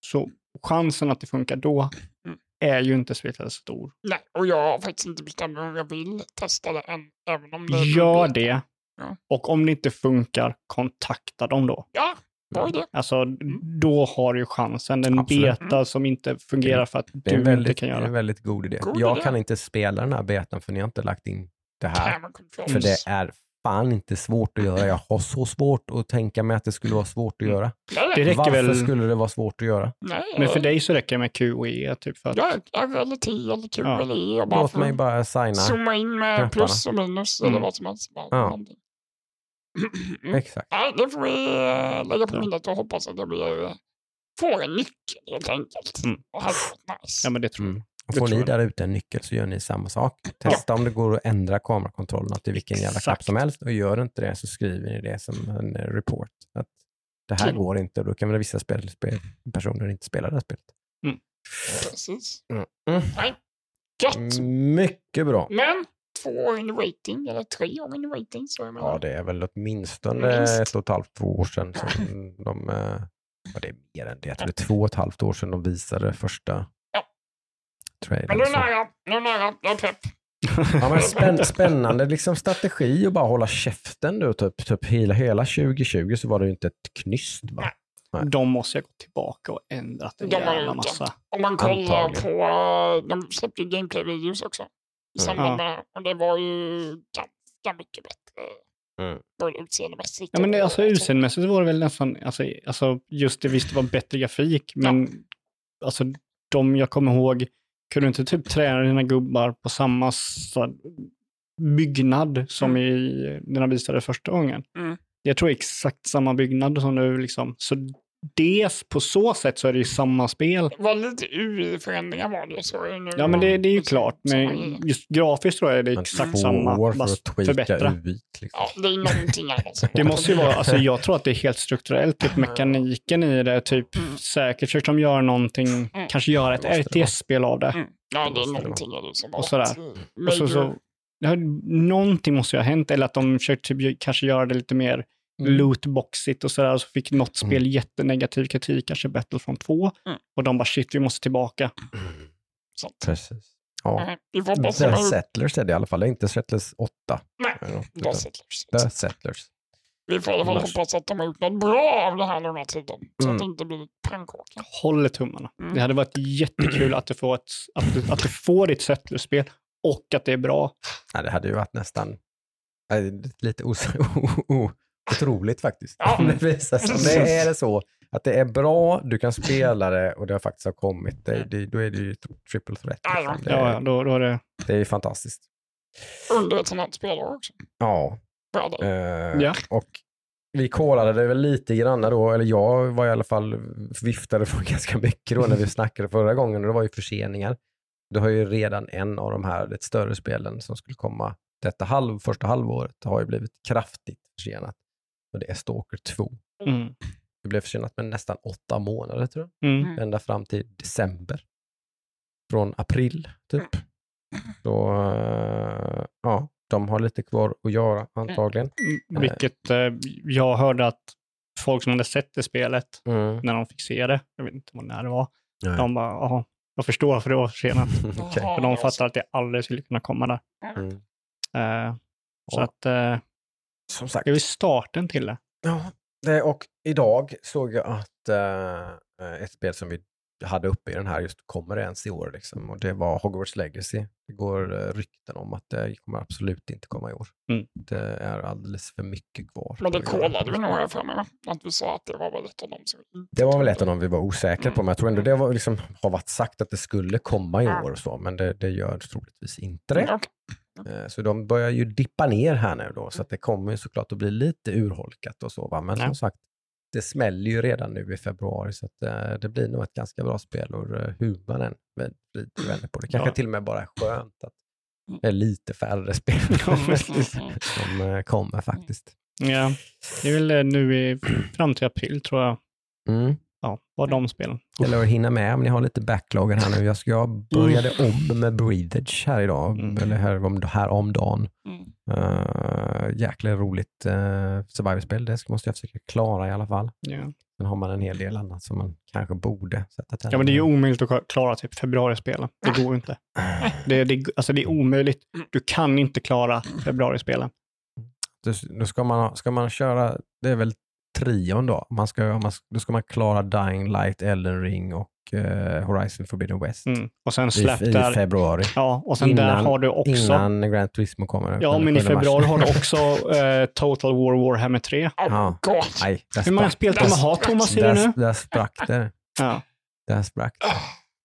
så chansen att det funkar då. Är ju inte speciellt stor. Nej, och jag har faktiskt inte bestämt om jag vill testa det än, även om det Gör det. Ja. Och om det inte funkar, kontakta dem då. Ja, bra idé. Alltså, då har du ju chansen. En Absolut. beta som inte fungerar för att Det du inte väldigt, kan det är göra. en väldigt god idé. God jag idé. kan inte spela den här betan för ni har inte lagt in det här. För det är fan inte svårt att göra. Jag har så svårt att tänka mig att det skulle vara svårt att göra. Nej, Det räcker Varför väl- skulle det vara svårt att göra? nej, Men för dig så räcker det med Q och E typ för att... Ja, eller T eller Q Ja. eller E. Och bara Låt mig bara signa. zooma in med knapparna. plus och minus eller Mm. vad som helst. Ja. Mm. Exakt. Nej, det får vi eh, lägga på minnet och hoppas att det blir, får en nyckel helt enkelt. Mm. Hade varit nice. Ja, men det tror jag. Mm. Och får ni där ute en nyckel så gör ni samma sak. Testa om det går att ändra kamerakontrollerna till vilken jävla knapp Exakt. som helst och gör inte det så skriver ni det som en eh, report. Att det här Till- går inte och då kan väl vissa spel, spel, personer inte spela det här spelet. Precis. Mm. Mm. Gött! Mycket bra. Men två år in i waiting, eller tre år in i waiting. Så jag menar, Ja, det är väl åtminstone Minst. ett och ett halvt, två år sedan som de, eh, ja, det är mer än det, jag tror det är två och ett halvt år sedan de visade första Ja. trailern. Men nu är så- nära, nu är nära, jag är pepp. Ja, men spänn, spännande liksom strategi att bara hålla käften. Då, typ, typ hela, hela 2020 så var det ju inte ett knyst. Va? De måste jag gå tillbaka och ändrat en De jävla massa. Om man kollar Antagligen. på, eh, de släppte ju gameplay-videos också i Mm. samband Ja. med det. Och det var ju ganska mycket bättre. Mm. Både utseendemässigt Ja, men det, alltså utseendemässigt var det väl nästan, alltså, alltså just det visst det var bättre grafik, men alltså de jag kommer ihåg kunde inte typ träna dina gubbar på samma byggnad som i när de visade första gången. Mm. Jag tror exakt samma byggnad som nu liksom. Så det, på så sätt så är det ju samma spel. Det var lite UI-förändringar var det. Så är det nu. Ja, men det, det är ju klart. Men just grafiskt tror jag det är exakt samma, år för förbättra. ut. Liksom. Ja, det är någonting annat. Det måste ju vara, alltså jag tror att det är helt strukturellt, typ mekaniken i det, typ Mm. säkert försökte de göra någonting, Mm. kanske göra ett. RTS-spel av det. Mm. Ja, det är någonting det som Och sådär. Och så, så, någonting måste ju ha hänt, eller att de försökte typ, kanske göra det lite mer Mm. lootboxigt och sådär, så fick något spel Mm. jättenegativ kritik, kanske Battlefront 2, Mm. och de bara shit, vi måste tillbaka. Så att, Precis. Ja. att The Settlers är det i alla fall, det är inte Settlers 8. Nej, The Settlers. The Settlers. Vi får i alla fall hoppas att de har gjort något bra av den här långa tiden. Så Mm. att det inte blir pannkaka. Håller tummarna. Mm. Det hade varit jättekul att du får, ett, att du, att du får ditt Settlers-spel och att det är bra. Ja, det hade ju varit nästan nej, lite os- o- o- otroligt faktiskt. Ja. Det visar sig. Det är det så att det är bra, du kan spela det och det har faktiskt har kommit, det, det, då är det ju triple threat. Ja, ja. Liksom. Det, Ja, ja, då, då är det... det är fantastiskt. Under ett sånt här spelår också. Ja, eh, Ja. och vi kollade det väl lite grann då, eller jag var i alla fall viftade på ganska mycket då när vi snackade förra gången och det var ju förseningar. Det har ju redan en av de här lite större spelen som skulle komma detta halv, första halvåret har ju blivit kraftigt försenat. Och det är Stalker 2. Mm. Det blev försenat med nästan åtta månader tror jag. Mm. Mm. Ända fram till december. Från april typ. Så eh, ja, de har lite kvar att göra antagligen. Mm, Vilket eh, jag hörde att folk som hade sett det spelet, Mm. när de fick se det, jag vet inte vad när det var, Nej. de bara, jaha, jag förstår för det var försenat. Jaha, För de fattar att det aldrig skulle kunna komma där. Mm. Eh, så Ja. att eh, Som sagt. det är väl starten till det. Ja, det, och idag såg jag att eh, ett spel som vi hade uppe i den här just kommer ens i år. Liksom, och det var Hogwarts Legacy. Det går eh, rykten om att det kommer absolut inte komma i år. Mm. Det är alldeles för mycket kvar. Men det kollade vi nog här för mig? Att vi sa att det var väl ett av dem som Det var väl ett av dem vi var osäkra på, men jag tror ändå det var liksom, har varit sagt att det skulle komma i år och så, men det, det gör troligtvis inte det. Okej. Eh, Så de börjar ju dippa ner här nu då, så att det kommer ju såklart att bli lite urholkat och så. Va? Men som sagt, det smäller ju redan nu i februari, så att, eh, det blir nog ett ganska bra spel och eh, hur man än vänder på det. Kanske Ja. till och med bara är skönt att det är lite färre spel som eh, kommer faktiskt. Ja, det är väl nu i, fram till april tror jag, Mm. Ja, var de spelen. Gäller att hinna med om ni har lite backloggen här nu. Jag, ska, jag började om med Breathage här idag, Mm. eller här om, här om dagen. Mm. Uh, jäkla roligt uh, survival-spel. Det måste jag försöka klara i alla fall. Ja. Sen har man en hel del annat som man kanske borde sätta tänderna ja, men det är ju omöjligt att klara typ februarispelen. Det går inte. Det, det, alltså det är omöjligt. Du kan inte klara februarispelen. Då, då ska, man, ska man köra, det är väl trion då. Man ska, man, då ska man klara Dying Light, Elden Ring och eh, Horizon Forbidden West Mm. Och sen i, släpp i där. februari. Ja, och sen där Innan- har du också, Innan Grand Turismo kommer. ja men i 7 mars. februari har du också eh, Total War Warhammer 3. Oh Ja. God. Där Hur många spel kommer ha Thomas i det nu? där, där sprack det. Ja, Där sprack det.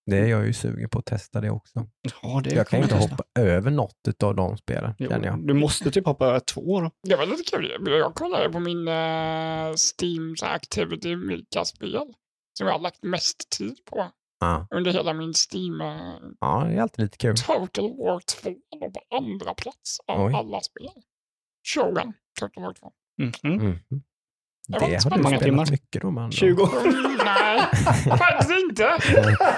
Det är jag ju sugen på att testa det också. ja det Jag kan kommer inte hoppa över något av de spelen, Jo, känner jag. Du måste typ hoppa över två då. Det var lite kul. Jag kollade på min uh, Steams Activity vilka spel som jag har lagt mest tid på Ja. under hela min Steam. eh, ja, det är alltid lite kul. Total War 2 låg på andra plats av Oj. alla spel. Shogun, Total War 2. Mhm. Mm. Det var Det har du. Många timmar. spelat mycket då man. 20. Mm, nej, faktiskt inte.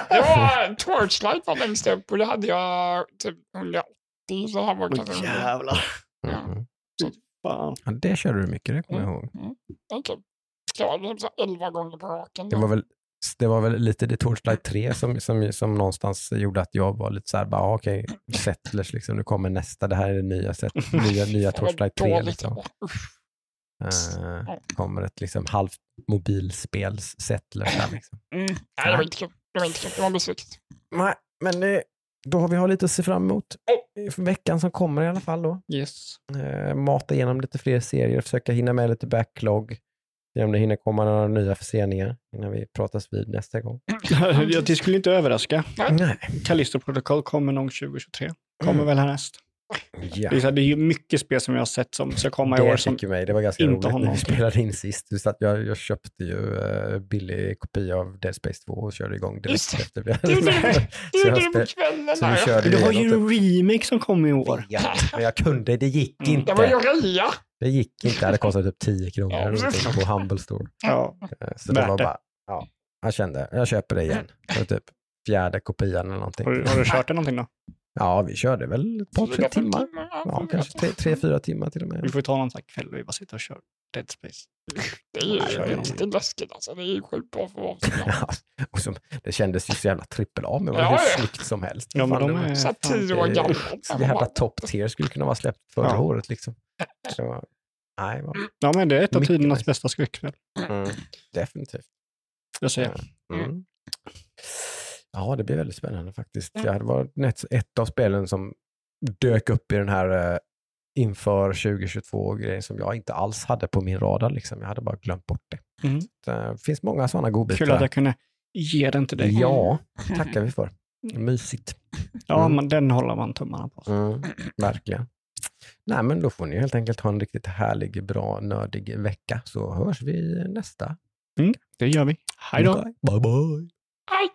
Det var Torchlight var längst upp och det hade jag typ 180. Så det här var Åh kanske jävlar. Mm. Ja, det körde du mycket, det kommer jag ihåg. Okej. Jag var typ så 11 gånger på raken. Det var väl, det var väl lite det Torchlight 3 som, som, som någonstans gjorde att jag var lite så här, bara ah, okej, Settlers liksom, nu kommer nästa, det här är det nya, set, nya, nya Det Torchlight 3 dåligt. liksom. Uh, kommer ett liksom halvt mobilspels Settlers där liksom. Mm. Nej, det var inte kul. Det var inte kul. Det var besviket. Nej, men eh, då har vi har lite att se fram emot. För veckan som kommer i alla fall då. Yes. Eh, mata igenom lite fler serier, försöka hinna med lite backlog. Se om det hinner komma några nya förseningar innan vi pratas vid nästa gång. Ja, det skulle inte överraska. Nej. Callisto Protocol kommer nog 2023. Kommer Mm. väl härnäst. Ja. Det är, så här, det är ju mycket spel som jag har sett som ska komma i år Det som ju mig, det var ganska inte roligt har när vi spelade in sist. Just att jag, jag köpte ju uh, billig kopia av Dead Space 2 och körde igång direkt Just det. efter vi Det gjorde du- Det gjorde du på kvällen. så vi körde Du har ju en remake som kommer i år. typ- Ja, men jag kunde, det gick Mm. Det var ju inte. rea. Det gick inte, det kostade typ 10 kronor Ja, på Humble Store. Ja. Eh, Så det var det. bara, ja, jag kände, jag köper det igen. Det var typ fjärde kopian eller någonting. Har, du, har du kört det någonting då? Ja, vi körde väl ett par, tre timmar. timmar. Ja, kanske tre, tre, fyra timmar till och Vi med. får ju ta någon sån här kväll och vi bara sitter och kör Dead Space. Det är ju Nej, riktigt läskigt alltså. Det är ju sjukt bra för som Ja, och så, det kändes ju så jävla trippel A, men det var Ja, hur ja. snyggt som helst. Ja, men de var- är- Så tio år. Så jävla top tier skulle kunna vara släppt förra Ja. året liksom. Så, nej, vad- Ja, men det är ett av tidernas nice. bästa skräckspel. mm, definitivt. Jag säger. Mm. Ja, det blir väldigt spännande faktiskt. Det hade varit ett, av spelen som dök upp i den här eh, inför 2022-grejen som jag inte alls hade på min radar. Liksom. Jag hade bara glömt bort det. Mm. Så, eh, Det finns många sådana godbitar. Kul att jag kunde ge den till dig. Ja, tackar vi för. Mysigt. Ja, Mm. men den håller man tummarna på. Mm, verkligen. Nej, men då får ni helt enkelt ha en riktigt härlig, bra, nördig vecka så hörs vi nästa. Det gör vi. Hej då. Bye bye. Aj!